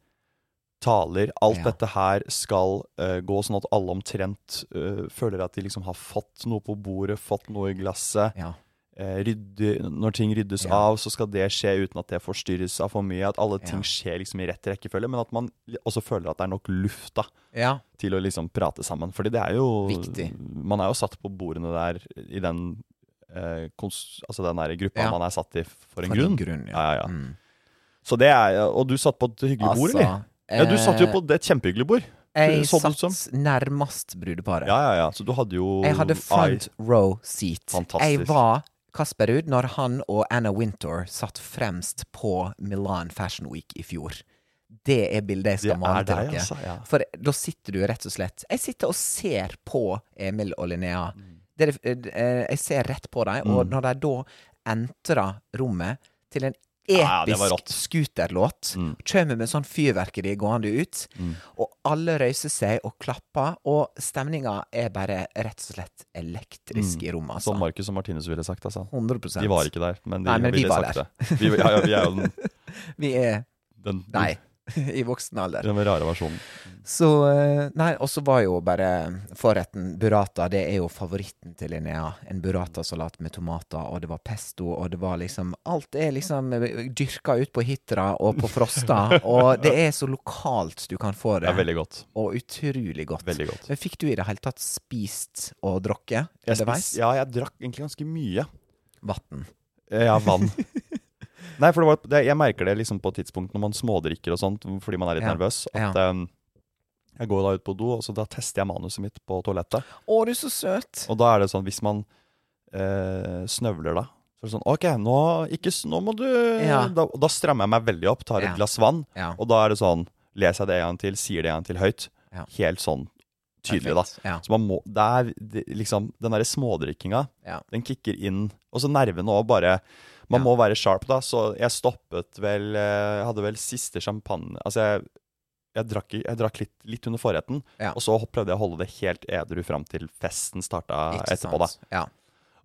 taler. Alt Ja. dette her skal uh, gå sånn at alle omtrent uh, føler at de liksom har fått noe på bordet, fått noe i glasset. Ja. Uh, rydde, når ting ryddes Ja. av, så skal det skje uten at det forstyrres av for mye. At alle ting skjer liksom i rett rekkefølge, men at man også føler at det er nok luft da, ja. til å liksom prate sammen. Fordi det er jo Viktig. Man er jo satt på bordene der i den Altså den der gruppa man er satt i for en For grunn. en grunn, ja. ja, ja, ja. Mm. Så det er Og du satt på et hyggelig bord, eller? Ja, du satt jo eh, på et kjempehyggelig bord. Jeg satt nærmest brudeparet. Ja, ja, ja. Så du hadde jo Jeg hadde front row seat. Fantastisk. Jeg var Kasper Ruud når han og Anna Wintour satt fremst på Milan Fashion Week i fjor. Det er bildet jeg skal Det male til deg, altså, ja. For da sitter du rett og slett Jeg sitter og ser på Emil og Linnea. det, er- eh, jeg ser rett på dem, og Mm. når de da entrer rommet til en episk scooterlåt, Mm. kommer med sånn fyrverkeri gående ut, Mm. og alle røyser seg og klapper, og stemninga er bare rett og slett elektrisk Mm. i rommet, altså. Som Marcus og Martinus ville sagt, altså. 100% De var ikke der, men de Nei, men vi ville var sagt det. Vi, ja, ja, vi er jo den, Vi er den, Nei, i voksen alder. den rare versjonen. Så eh, Nei, og så var jo bare forretten burrata. Det er jo favoritten til Linnea. En burratasalat med tomater, og det var pesto, og det var liksom Alt er liksom eh, dyrka ut på Hitra og på Frosta, og det er så lokalt du kan få Det det. er veldig godt. Og utrolig godt. Veldig godt. Men fikk du i det hele tatt spist og drukket underveis? ja, jeg drakk egentlig ganske mye. Vann. Eh, Ja, vann. Nei, for det var, det, jeg merker det liksom på et tidspunkt når man smådrikker og sånt, fordi man er litt Ja. nervøs, at um, jeg går da ut på do, og så da tester jeg manuset mitt på toalettet. Å, du er så søt! Og da er det sånn, hvis man eh, snøvler da, så er det sånn, ok, nå, ikke, nå må du Ja. da, da strammer jeg meg veldig opp, tar et Ja. glass vann, Ja. og da er det sånn, leser jeg det en gang til, sier det en gang til høyt, Ja. helt sånn tydelig da. Perfekt. Ja. Så man må, det er det, liksom, den der smådrikkinga, Ja. den kicker inn. Og så nervene òg bare, man Ja. må være sharp da, så jeg stoppet vel, eh, jeg hadde vel siste champagne, altså jeg, jeg drakk, jeg drakk litt, litt under forretten, Ja. og så prøvde jeg å holde det helt edru fram til festen starta etterpå da. Ja.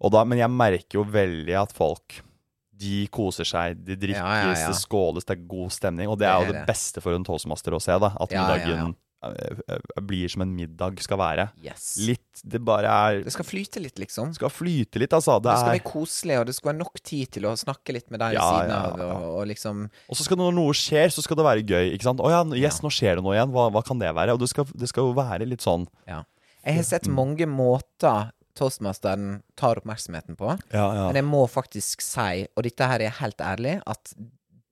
Og da. Men jeg merker jo veldig at folk, de koser seg, de drikkes, det skåles, det er god stemning, og det er Det jo det beste for en toastmaster å se da, at middagen eh, eh, blir som en middag skal være. Yes. Litt, det bare er Det skal flyte litt, liksom. skal flyte litt, altså. Det Det skal er, være koselig, og det skal være nok tid til å snakke litt med deg ved Ja, siden ja, av. ja. Og, og liksom og så skal det, når noe skjer, så skal det være gøy. ikke sant? Å ja, yes, nå skjer det noe igjen. Hva, hva kan det være? Og det skal, det skal jo være litt sånn Ja. Jeg har sett Mm. mange måter toastmasteren tar oppmerksomheten på, Ja, men jeg må faktisk si, og dette her er helt ærlig, at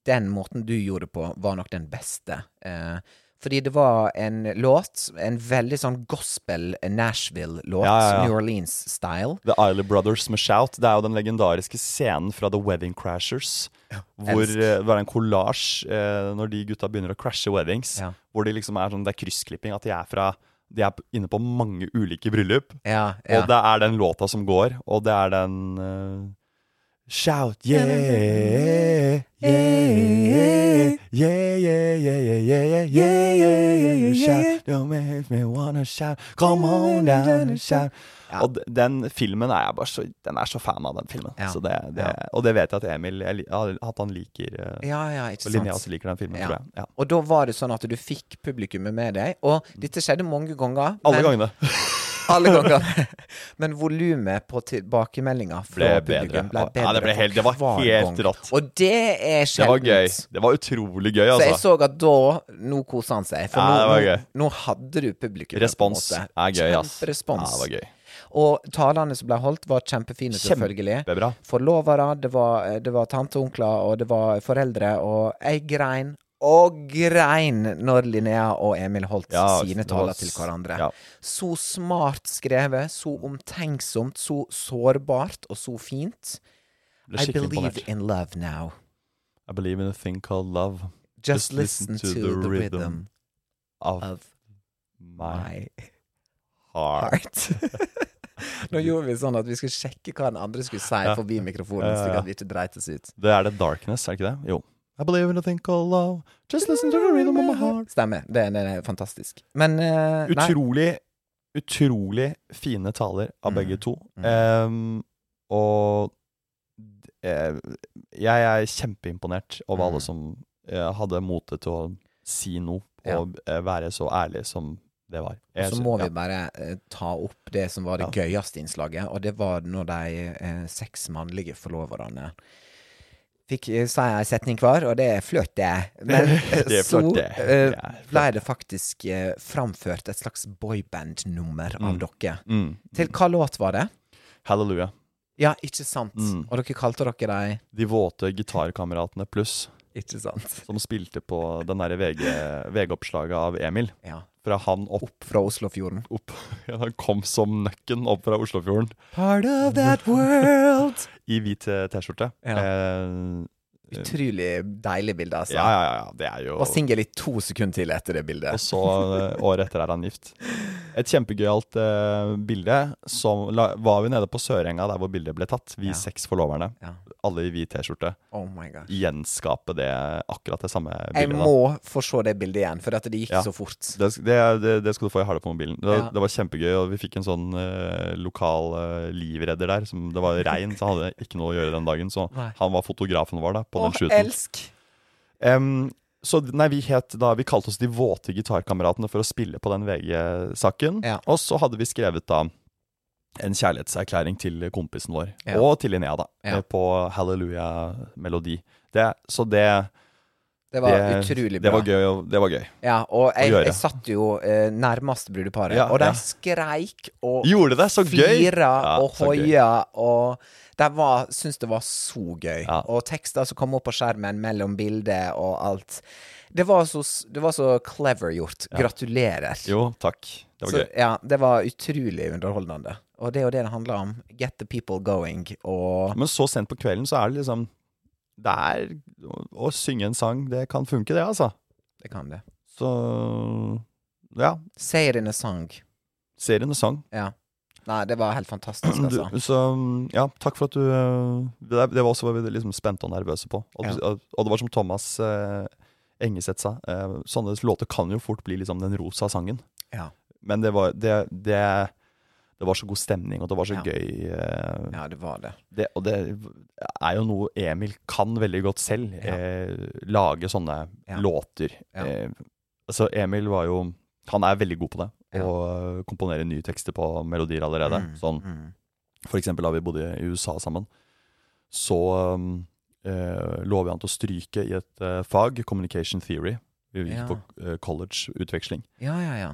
den måten du gjorde på, var nok den beste. Eh, fordi det var en låt, en veldig sånn gospel Nashville-låt, Ja, ja, ja. New Orleans-style. The Isley Brothers med Shout. Det er jo den legendariske scenen fra The Wedding Crashers. hvor eh, det var en kollasj eh, når de gutta begynner å crashe weddings. Hvor de liksom er sånn, det er kryssklipping. At de er fra De er inne på mange ulike bryllup. Ja, ja. Og det er den låta som går, og det er den eh, Shout, yeah, yeah, yeah, yeah, yeah, yeah, yeah, yeah, yeah, yeah, shout, don't make me wanna shout, come on down and shout. Og den filmen er jeg bare så Den er så fan av den filmen. Det, det, Og det vet jeg at Emil At han liker eh, ja, ja, ikke sant. Linnea også liker den filmen, tror jeg. Ja. Og da var det sånn at du fikk publikummet med deg, og dette skjedde mange ganger. Alle gangene. Alle ganger. Men volumet på tilbakemeldinga fra Ble publikum ble bedre. Ja, det ble helt- det var helt rått. Og det er Det var gøy. Det var utrolig gøy, Så jeg altså. så at da Nå koser han seg. For Ja, nå, gøy. nå, hadde du publikum. Respons er gøy, ass. Kjemperespons. Ja, det var gøy. Og talene som ble holdt, var kjempefine, selvfølgelig. Kjempebra. Forlovere, det var, det var tante og onkler, og det var foreldre, og jeg grein og grein når Linnea og Emil holdt Ja, sine taler til hverandre. ja. Så smart skrevet, så omtenksomt, så sårbart og så fint. I believe imponert. in love now. I believe in a thing called love. Just, listen, to, the rhythm of of my heart. heart. Nå gjorde vi sånn at vi skulle sjekke hva den andre skulle si forbi mikrofonen, slik at vi ikke dreit oss ut. Det er det Darkness, er det ikke det? Jo. I believe in a thing called love. Just listen to the rhythm of my heart. Stemmer. Det, det er fantastisk. Men uh, nei. Utrolig, utrolig fine taler av Mm. begge to. Mm. Em, og eh, jeg er kjempeimponert over Mm. alle som eh, hadde motet til å si noe og eh, være så ærlig som det var. Og så må ja. vi bare eh, ta opp det som var det gøyeste innslaget, og det var når de eh, seks mannlige forloverne fikk sa jeg en setning hver, og det er flørt, det. Men eh, Det er fløt det. så er ble det faktisk eh, framført et slags boyband-nummer av Mm. dere. Mm. Til hva låt var det? Halleluja. Ja, ikke sant. Mm. Og dere kalte dere de De våte gitarkameratene pluss, Ikke sant. som spilte på den derre VG VG-oppslaget av Emil. Ja. Fra han opp, Opp fra Oslofjorden. opp ja, Han kom som nøkken opp fra Oslofjorden Part of that world. i hvit eh, T-skjorte. Ja. Eh, Utrolig deilig bilde, altså. ja, ja, ja. Det er jo Var singel i to sekunder til etter det bildet. Og så eh, året etter er han gift. Et kjempegøyalt uh, bilde. Som la, var vi nede på Sørenga, der hvor bildet ble tatt. Vi Ja. seks forloverne. Ja. Alle i hvit T-skjorte. Oh. Gjenskape det akkurat det samme Jeg bildet. da. må få se det bildet igjen, for at det gikk Ja. så fort. Det, det, det, det skal du få. Jeg har det på mobilen. Det, det var kjempegøy, og vi fikk en sånn uh, lokal uh, livredder der. Som, det var regn, så han hadde ikke noe å gjøre den dagen. Så Nei. han var fotografen vår da, på Åh, den shooten. elsk! Em, så nei, vi, het, da, vi kalte oss De våte gitarkameratene for å spille på den VG-saken. Ja. Og så hadde vi skrevet da en kjærlighetserklæring til kompisen vår, Ja. og til Linnea, da, Ja. på Hallelujah-melodi. Det, så det, Det var det, utrolig det var gøy. Det var gøy. Ja, og jeg, jeg satt jo eh, nærmest brudeparet, Ja, og de ja. skreik og Gjorde det? Så gøy! Fira Ja, og hoia og De syns det var så gøy. Ja. Og tekster som kom opp på skjermen mellom bildet og alt. Det var så, det var så clever gjort. Gratulerer. Jo, takk. Det var så, gøy. Ja, det var utrolig underholdende. Og det er jo det det handler om. Get the people going. Og Men så sent på kvelden så er det liksom Det er Å, synge en sang, det kan funke, det, altså. det kan det. Så Ja. Say it in a song. Serien er sang. Ja. Nei, det var helt fantastisk, Du, altså. så ja, takk for at du øh, Det, det var også hva vi liksom spente og nervøse på. Og, Ja. og, og det var som Thomas eh, Engeseth sa, eh, sånne låter kan jo fort bli liksom den rosa sangen. Ja. Men det var det, det, det var så god stemning, og det var så Ja. gøy. eh, Ja, det var det. det, og det er jo noe Emil kan veldig godt selv. Eh, lage sånne låter. Eh, altså Emil var jo Han er veldig god på det. Ja. Og komponerer nye tekster på melodier allerede. Mm, Sånn mm. For eksempel da vi bodde i USA sammen, så um, eh, lå vi an til å stryke i et eh, fag, Communication Theory. Vi gikk Ja. på eh, college-utveksling. Ja, ja, ja.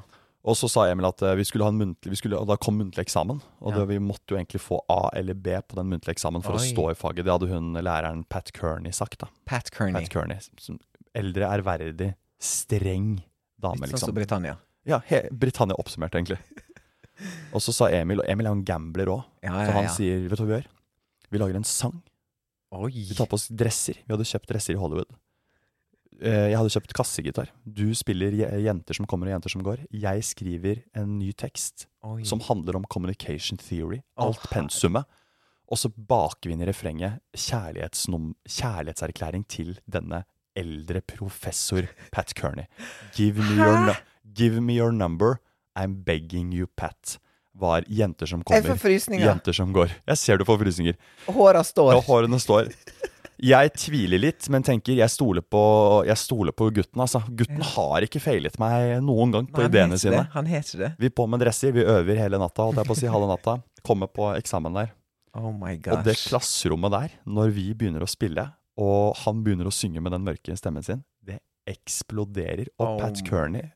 Og så sa Emil at eh, vi skulle ha en muntlig, vi skulle, og da kom muntlig eksamen. Og Ja. det, vi måtte jo egentlig få A eller B på den muntlige eksamen for å stå i faget. Det hadde hun læreren Pat Kearney sagt. da. Pat Kearney. Pat Kearney, som Eldre, ærverdig, streng dame, Litt sånn som liksom. Britannia. Ja, Britannia oppsummert, egentlig. Og så sa Emil, og Emil er jo en gambler òg, Ja, så ja, han ja. sier Vet du hva vi gjør? Vi lager en sang. Oi. Vi tar på oss dresser. Vi hadde kjøpt dresser i Hollywood. Eh, Jeg hadde kjøpt kassegitar. Du spiller jenter som kommer og jenter som går. Jeg skriver en ny tekst Oi. som handler om communication theory. Alt Alt pensumet. Og så baker vi inn i refrenget kjærlighetserklæring til denne eldre professor Pat Kearney. Give me, your give me your number. I'm begging you, Pat. Var jenter som Jeg kommer, får frysninger. jenter som går. Jeg ser du får frysninger. Håra står. Ja, hårene står. Jeg tviler litt, men tenker jeg stoler på, jeg stoler på gutten. Altså. Gutten har ikke feilet meg noen gang på Nei, ideene sine. Det. Han heter det. Vi på med dresser, vi øver hele natta, holdt jeg på å si, halve natta. Kommer på eksamen der. Oh my gosh. Og det klasserommet der, når vi begynner å spille, og han begynner å synge med den mørke stemmen sin, det eksploderer. Og Oh. Pat Kearney,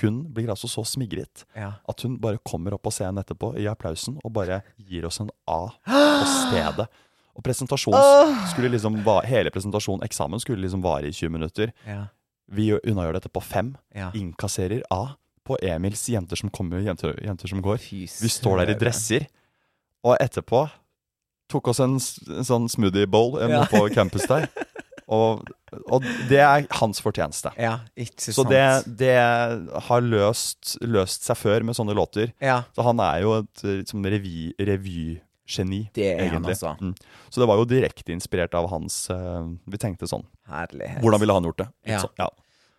hun blir altså så smigret ja. at hun bare kommer opp på scenen etterpå i applausen og bare gir oss en A på stedet. Og presentasjons skulle liksom va hele presentasjonen, eksamen, skulle liksom vare i 20 minutter. Ja. Vi gjør- unnagjør dette på fem. ja. Innkasserer A på Emils jenter som kommer, jenter, jenter som går. Vi står der i dresser. Og etterpå tok oss en, en sånn smoothie bowl Ja. på campus der. Og, og det er hans fortjeneste. Ja, ikke Så sant. det, det har løst, løst seg før med sånne låter. Ja, Så han er jo et liksom revy, revygeni, egentlig. altså. Mm. Så det var jo direkte inspirert av hans uh, Vi tenkte sånn Herlighet. Hvordan ville han gjort det? Ja. sånn, ja.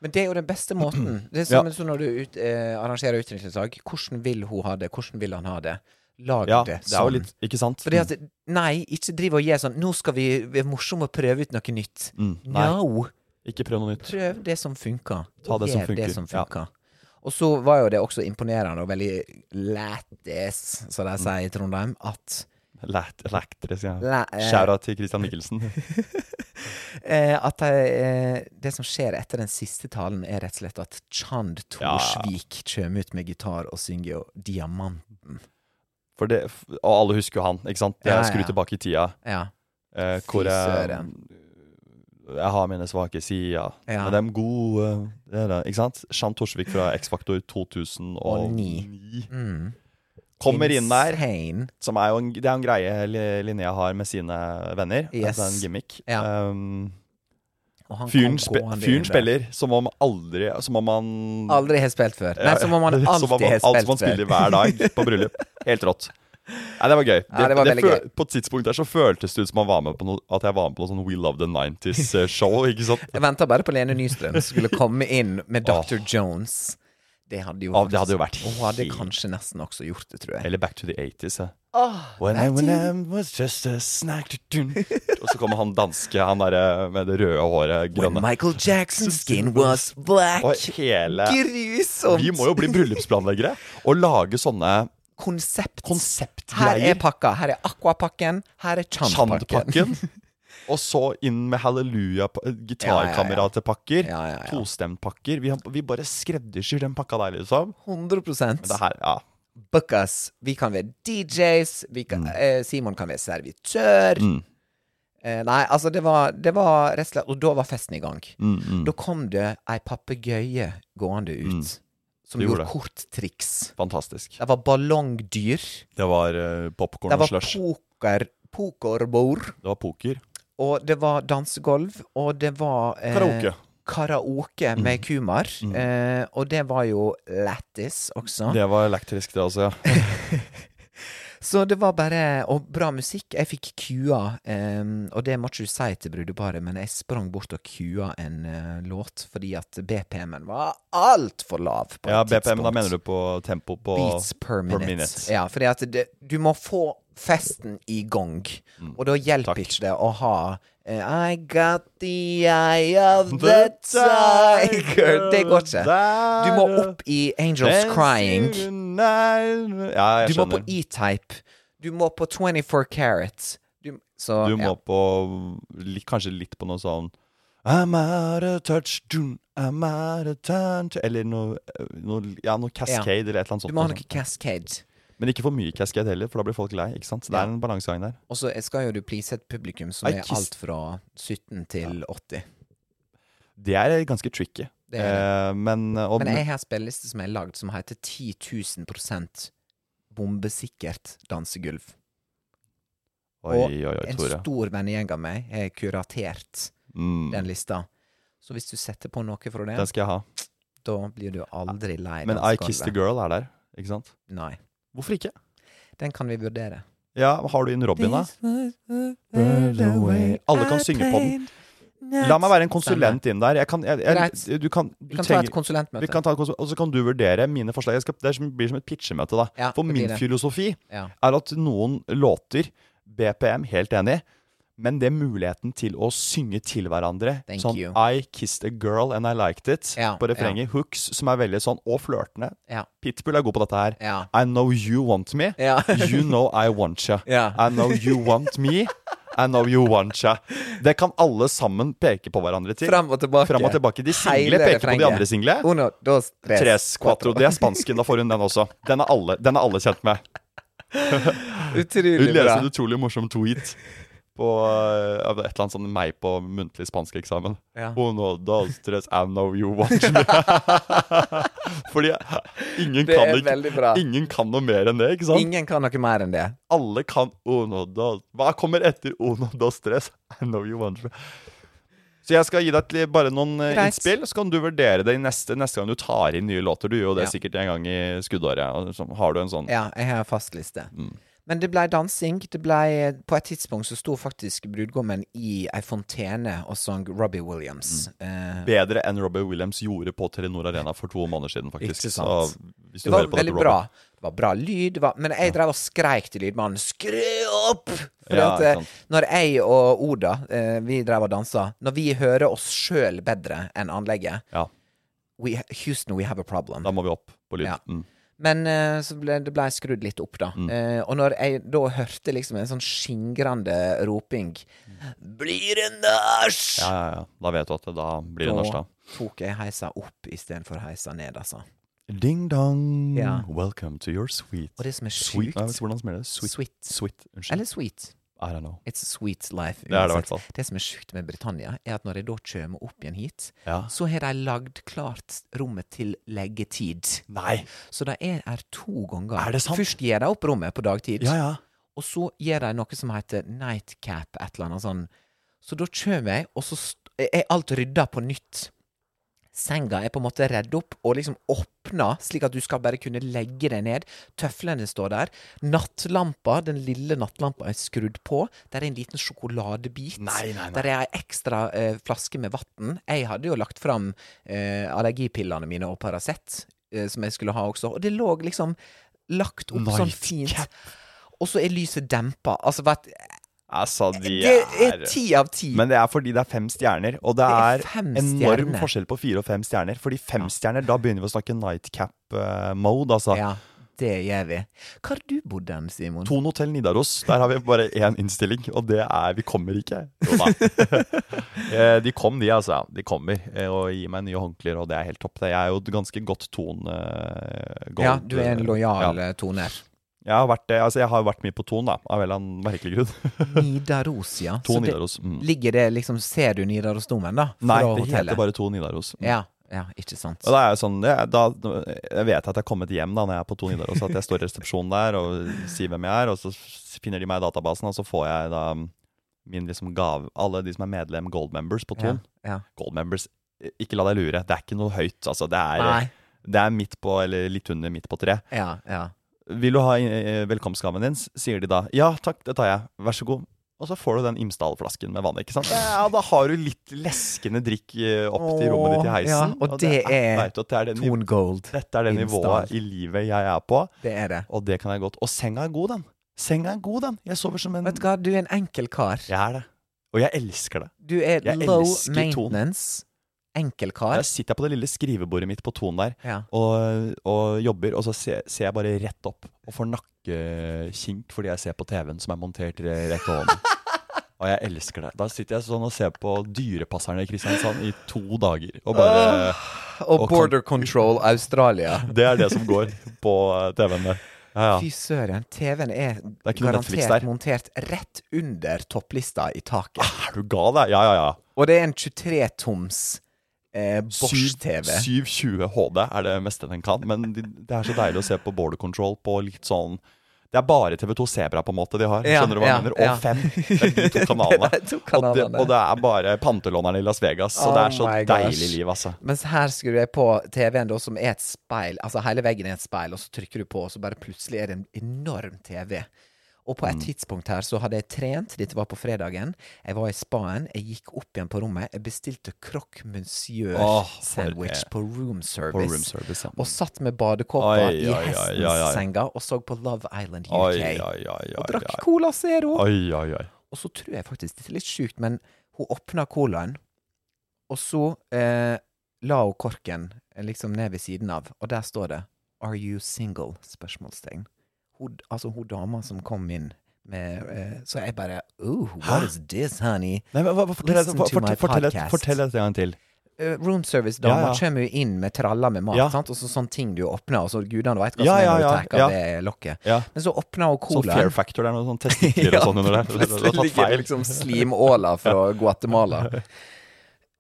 Men det er jo den beste måten. Det er Ja. som når du ut, eh, arrangerer utdrikningslag. Hvordan vil hun ha det? Hvordan vil han ha det? Lag ja, det sånn. litt Ikke sant? Fordi at, nei, ikke driv og gi sånn Nå skal vi være morsomme og prøve ut noe nytt. Mm, No! ikke prøv noe nytt. Prøv det som funker. Ta det som funker. det funker, ja. Og så var jo det også imponerende og veldig lættis, som de sier i Trondheim, at Lættis, ja. eh, Shout-out til Christian Michelsen. eh, At det, det som skjer etter den siste talen, er rett og slett at Chand Torsvik kommer ut med gitar og synger jo 'Diamanten'. For det, og alle husker jo han, ikke sant? Det er skru tilbake i tida. Ja. Eh, hvor jeg, jeg har mine svake sider. Ja. Men de gode det er det, Ikke sant? Jean Torsvik fra X-Faktor 2009 Mm. kommer inn der. Som er jo en, det er en greie Linnea har med sine venner. Yes. Altså en gimmick. Ja. Um, Fyren, spe, fyren spiller som om aldri Som om han Aldri har spilt før. Nei, som om han Som alltid om har før som han spilt spiller hver dag på bryllup. Helt rått. Nei, det var gøy. Ja, det var veldig fø- gøy. På et tidspunkt der så føltes det ut som han var med på noe, at jeg var med på noe sånn We Love the 90s-show. ikke sant? Jeg venta bare på Lene Nystrøm som skulle komme inn med Dr. Jones. Det hadde jo Ja, det hadde jo vært Hun hadde kanskje nesten også gjort det, tror jeg. Eller Back to the 80s. Ja. when, I, when I was just a snack Og så kommer han danske, han derre med det røde håret, When. Michael Jackson's skin was black. Og hele Grusomt! Vi må jo bli bryllupsplanleggere og lage sånne Konsept. Her er pakka. Her er Aquapakken. Her er Chandpakken. Og så inn med halleluja, gitarkameratepakker, Ja, ja, ja. tostemtpakker. Vi, vi bare skreddersyr den pakka der, liksom. 100 Men det her, ja. Book us. Vi kan være DJs. Vi kan, eh, Simon kan være servitør. Mm. Eh, nei, altså, det var, det var rett og slett Og da var festen i gang. Mm, mm. Da kom det ei papegøye gående ut. Som gjorde gjorde korttriks. Fantastisk. Det var ballongdyr. Det var uh, popkorn Det var poker, pokerbord. Det var poker. Og det var dansegulv. Og det var eh, Karaoke. Karaoke Mm. med kumar. Eh, og det var jo lættis også. Det var elektrisk, det også, ja. Så det var bare Og bra musikk. Jeg fikk kua, um, og det må ikke du si til brudeparet, men jeg sprang bort og kua en uh, låt fordi at BPM-en var altfor lav. på Ja, BPM, da mener du på tempo på Beats per minute. minute. Ja, fordi at det, du må få festen i gang. Mm. Og da hjelper Takk. ikke det å ha eh, I got the eye of the tiger. Det går ikke. Du må opp i Angels Crying. Ja, Du må på. E-Type. Du må på 24 Carats. Du, så, Du må ja. på Kanskje litt på noe sånn I'm out of touch, I'm out of touch Eller noe, noe, ja, noe Cascade eller et eller annet Du må ha noe sånt. Cascade. Men ikke for mye Cascade heller, for da blir folk lei. ikke sant? Så det er en balansegang der. Og så skal jo du please et publikum som I er alt fra 17 til 80. Det er ganske tricky. Det er Eh, men og, Men jeg har en spilleliste som er lagd, som heter 10 000 bombesikkert dansegulv. Oi, og oi, oi, En stor vennegjeng av meg har kuratert Mm, den lista. Så hvis du setter på noe fra det, den skal jeg ha. da blir du aldri lei Men I Kissed a. Girl er der, ikke sant? Nei. Hvorfor ikke? Den kan vi vurdere. Ja, Har du inn Robin, da? Alle kan synge på den. La meg være en konsulent inn der. Jeg kan, jeg, jeg, du kan, Vi kan kan ta et konsulentmøte. vi kan ta et konsul- Og så kan du vurdere mine forslag. Jeg skal, det blir som et pitchemøte, da. Ja, For min det. filosofi Ja. er at noen låter BPM, helt enig, men det er muligheten til å synge til hverandre. Thank sånn you. I kissed a girl and I liked it. Ja, på refrenget. Hooks som er veldig sånn, og flørtende. Ja. Pitbull er god på dette her. Ja. I know you want me. Ja. you know I want you. Ja. I know you want me. I know you want you. Det kan alle sammen peke på hverandre til. Fram og tilbake. Frem og tilbake. De single peker peker på de andre single. Uno, dos, tres, Tres, quattro. Det er spansken. Da får hun den også. Den er alle, den er alle kjent med. Utrolig bra. Hun leser en utrolig morsom tweet på uh, et eller annet sånn meg på muntlig spanskeksamen. Ja. Uno, dos, tres, I know you want me. Fordi ingen Det kan ikke bra. Ingen kan noe mer enn det, ikke sant? Ingen kan noe mer enn det. Alle kan uno, dos Hva kommer etter uno, dos, tres? I know you want me. Så jeg skal gi deg til bare noen eh, Greit. innspill, så kan du vurdere det neste, neste gang du tar inn nye låter. Du gjør jo det Ja. sikkert en gang i skuddåret. Og har du en sånn Ja, jeg har fastliste. Mm. Men det blei dansing. Det blei På et tidspunkt så sto faktisk brudgommen i ei fontene og sang Robbie Williams. Mm. Eh, bedre enn Robbie Williams gjorde på Telenor Arena for to måneder siden, faktisk. Ikke sant. Så det var veldig dette, bra. Det var bra lyd, det var, men jeg drev og skreik til lydmannen 'skru opp'! For Ja, at, eh, når jeg og Oda, eh, vi drev og dansa Når vi hører oss sjøl bedre enn anlegget Ja, we, Houston, we have a problem. da må vi opp på lyd. Ja. Mm. Men uh, så ble det ble skrudd litt opp, da. Eh, og når jeg da hørte liksom en sånn skingrende roping Blir det nach? Ja, ja, ja. Da vet du at det, da blir det norsk, da. tok jeg heisa opp istedenfor heisa ned, altså. Ding dong, Ja. welcome to your sweet Og det som er Sweet, sjukt nei, Hvordan smeller det? Sweet. Sweet. Sweet. Unnskyld. Eller sweet. I don't know. It's a sweet life. Det er det i hvert fall. Det som er sjukt med Britannia, er at når jeg da kommer opp igjen hit, Ja. så har de lagd klart rommet til leggetid. Nei! Så de er her to ganger. Er det sant? Først gir de opp rommet på dagtid, Ja, ja. og så gjør de noe som heter nightcap, et eller annet sånn. Så da kommer jeg, og så st er alt rydda på nytt. Senga er på en måte redd opp og liksom åpna, slik at du skal bare kunne legge deg ned. Tøflene står der. Nattlampa, den lille nattlampa, er skrudd på. Der er en liten sjokoladebit. Nei, nei, nei. Der er ei ekstra eh, flaske med vann. Jeg hadde jo lagt fram eh, allergipillene mine og Paracet, eh, som jeg skulle ha også. Og det lå liksom lagt opp sånn fint. Og så er lyset dempa. Altså, vet, Altså, de det er ti av ti. Men det er fordi det er fem stjerner, og det Det er er, enorm forskjell på fire og fem stjerner. Fordi fem stjerner, da begynner vi å snakke nightcap-mode, altså. Ja, det gjør vi. Hvor har du bodd hen, Simon? Thon hotell Nidaros, der har vi bare én innstilling, og det er Vi kommer ikke. Jo da. Eh, de kom, de, altså. De kommer eh, og gir meg nye håndklær, og det er helt topp. Jeg er jo et ganske godt Thon eh. Ja, du er en lojal Ja. eh, toner. Jeg har vært, altså, jeg har vært mye på Ton, da, av en eller annen merkelig grunn. Nidaros, ja. Så Nidaros. Mm. Ligger det liksom Ser du Nidarosdomen, da? Nei, det hotellet? heter bare Ton Nidaros. Mm. Ja, ja, ikke sant. Og da er jo sånn jeg, da, jeg vet at jeg har kommet hjem da når jeg er på Ton Nidaros, at jeg står i resepsjonen der og sier hvem jeg er, og så finner de meg i databasen, og så får jeg da min liksom gave Alle de som er medlem Gold Members på Ton. Ja, ja. Gold Members, ikke la deg lure, det er ikke noe høyt. Altså, det er, det er midt på, eller litt under midt på tre. Ja, ja. Vil du ha eh, velkomstgaven din, sier de da. Ja takk, det tar jeg. Vær så god. Og så får du den Imsdal-flasken med vann. ikke sant? Ja, Da har du litt leskende drikk eh, opp til rommet ditt i heisen. ja, og det er er, det er det Ton Gold. dette er det nivået i livet jeg er på, Det er det. og det kan jeg godt. Og senga er god, den. Senga er god, den. Jeg sover som en Vet du hva, du er en enkel kar. Jeg er det. Og jeg elsker det. Du er Jeg low elsker Ton. Enkel kar. Der sitter jeg på det lille skrivebordet mitt på Ton der Ja. og, og jobber, og så ser, ser jeg bare rett opp og får nakkekink fordi jeg ser på TV-en som er montert rett over hånden. Og jeg elsker det. Da sitter jeg sånn og ser på Dyrepasserne i Kristiansand i to dager. Og bare Og og Border Control Australia. Det er det som går på eh, TV-en der. Ja, ja. Fy søren, TV-en er, er garantert montert rett under topplista i taket. Er du gal, da? Ja, ja, ja. Og det er en 23-toms eh, Bosch-TV. 720 HD er det meste den kan. Men det er så deilig å se på border control på litt sånn Det er bare TV2 Sebra på en måte de har. Ja, Skjønner du hva ja, mener? Og ja. Fem. Det er de to kanalene. Det to kanalene. Og, det, og det er bare pantelåneren i Las Vegas. Så Oh det er så deilig liv, altså. Mens her skrur jeg på TV-en, da, som er et speil. Altså hele veggen er et speil, og så trykker du på, og så bare plutselig er det en enorm TV. Og på et Mm. tidspunkt her så hadde jeg trent, dette var på fredagen. Jeg var i spaen, jeg gikk opp igjen på rommet. Jeg bestilte croque monsieur Åh, for sandwich det. på room service. På room service, ja. Og satt med badekåpa i oi, oi, hestens oi, oi. senga og så på Love Island UK. Oi, oi, oi, og drakk. Cola Zero. Og så tror jeg faktisk, det er litt sjukt, men hun åpna colaen, og så eh, la hun korken eh, liksom ned ved siden av, og der står det 'Are you single?' spørsmålstegn. Hun, altså hun dama som kom inn med eh, Så jeg bare oh, what is this, honey? Nei, hva, hva, fortell, Listen for, to my fortell, fortell, podcast. fortell det en gang til. Eh, room service-dama Ja, ja. kommer jo inn med traller med mat, Ja. sant? og så sånne ting du åpner, og så gudene veit hva Ja, som er ja, du ja, tar ja. av det lokket. Ja. Men så åpner hun Sånn colaen. fair factor, det er sånn testikler og sånn under der. Du, har Plutselig tatt ligger det feil. liksom slimåler fra Guatemala.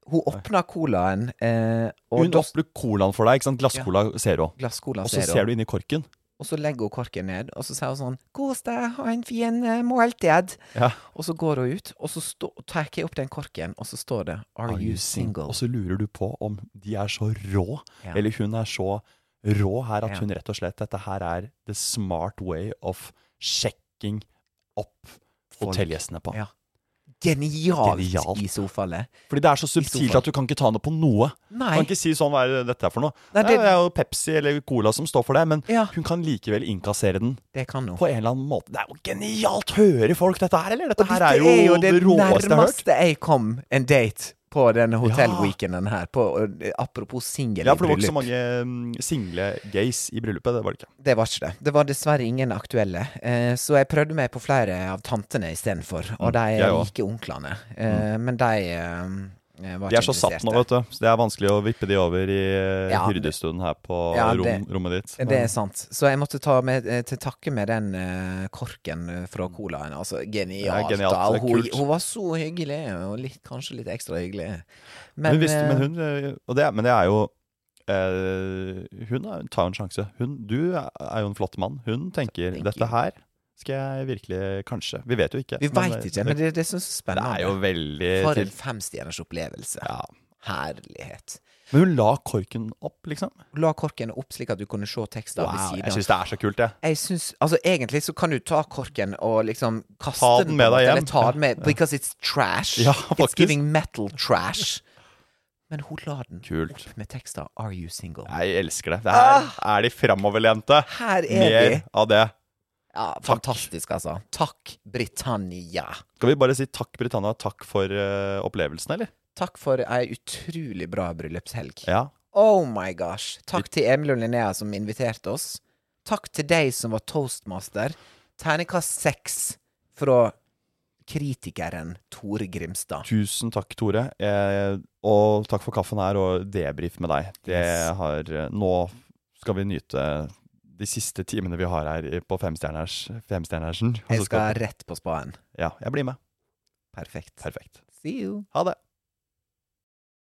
Hun åpna colaen, eh, og Hun da åpner colaen for deg, ikke sant? Glasscola Zero. glasscola Og så ser du inni korken. Og så legger hun korken ned, og så sier hun sånn 'Kos deg, ha en fin eh, måltid'. Ja. Og så går hun ut, og så stå, tar jeg opp den korken, og så står det 'Are, you single?' Og så lurer du på om de er så rå, Ja. eller hun er så rå her at Ja. hun rett og slett Dette her er the smart way of sjekking opp hotellgjestene på. Ja. Genialt, Genialt. i sofaet. Fordi det er så subtilt at du kan ikke ta noe på noe. Nei. Du kan ikke si sånn hva er dette for noe. Nei, det... det- er jo Pepsi eller Cola som står for det, men Ja. hun kan likevel innkassere den Det kan hun. på en eller annen måte. Det er jo genialt! Hører folk dette her, eller? Dette dette her dette er jo, det det råeste jeg har hørt. Det nærmeste jeg kom en date på denne hotellweekenden her. På, eh, apropos singel Ja, for det var ikke så mange mm, single gays i bryllupet. Det var det ikke. Det var ikke det. Det var dessverre ingen aktuelle. Eh, så jeg prøvde meg på flere av tantene istedenfor. Og de Mm, jeg også. like onklene. Eh, Men de De er så satt nå, vet du. Så det er vanskelig å vippe de over i eh, Ja, hyrdestunden her på Ja, rom, det- rommet ditt. Det er sant. Så jeg måtte ta med, eh, til takke med den eh, korken eh, fra colaen. Altså, genialt. Genialt, da. Hun, hun var så hyggelig, og litt, kanskje litt ekstra hyggelig. Men, Men, hvis, eh, men hun eh, og det, Men det er jo eh, Hun tar jo en sjanse. Hun, du er jo en flott mann. Hun tenker Thank dette her Skal jeg virkelig Kanskje. Vi vet jo ikke. Vi veit ikke, men det, det er så spennende. det er jo veldig For en femstjerners opplevelse. ja. Herlighet. Men hun la korken opp, liksom. Hun La korken opp slik at du kunne se teksten ved Wow, av. jeg syns det er så kult, det. Jeg synes, Altså, egentlig så kan du ta korken og liksom kaste Ta den med deg hjem. Eller ta den med. Because it's trash. Ja, it's giving metal trash. Men hun la den Kult. opp med tekster Are you single? Jeg elsker det. Det her er de framoverlente. Her er Mer de. av det. Ja, fantastisk, altså. Takk, Britannia. Skal vi bare si takk, Britannia, takk for uh, opplevelsen, eller? Takk for ei utrolig bra bryllupshelg. Ja. Oh my gosh. Takk til Emil og Linnea som inviterte oss. Takk til deg som var toastmaster. Terningkast seks fra kritikeren Tore Grimstad. Tusen takk, Tore. Eh, og takk for kaffen her og debrief med deg. Det Yes. har eh, Nå skal vi nyte de siste timene vi har her på femstjerners, femstjernersen. Jeg skal rett på spaen. Ja, jeg blir med. Perfekt. Perfekt. See you. Ha det.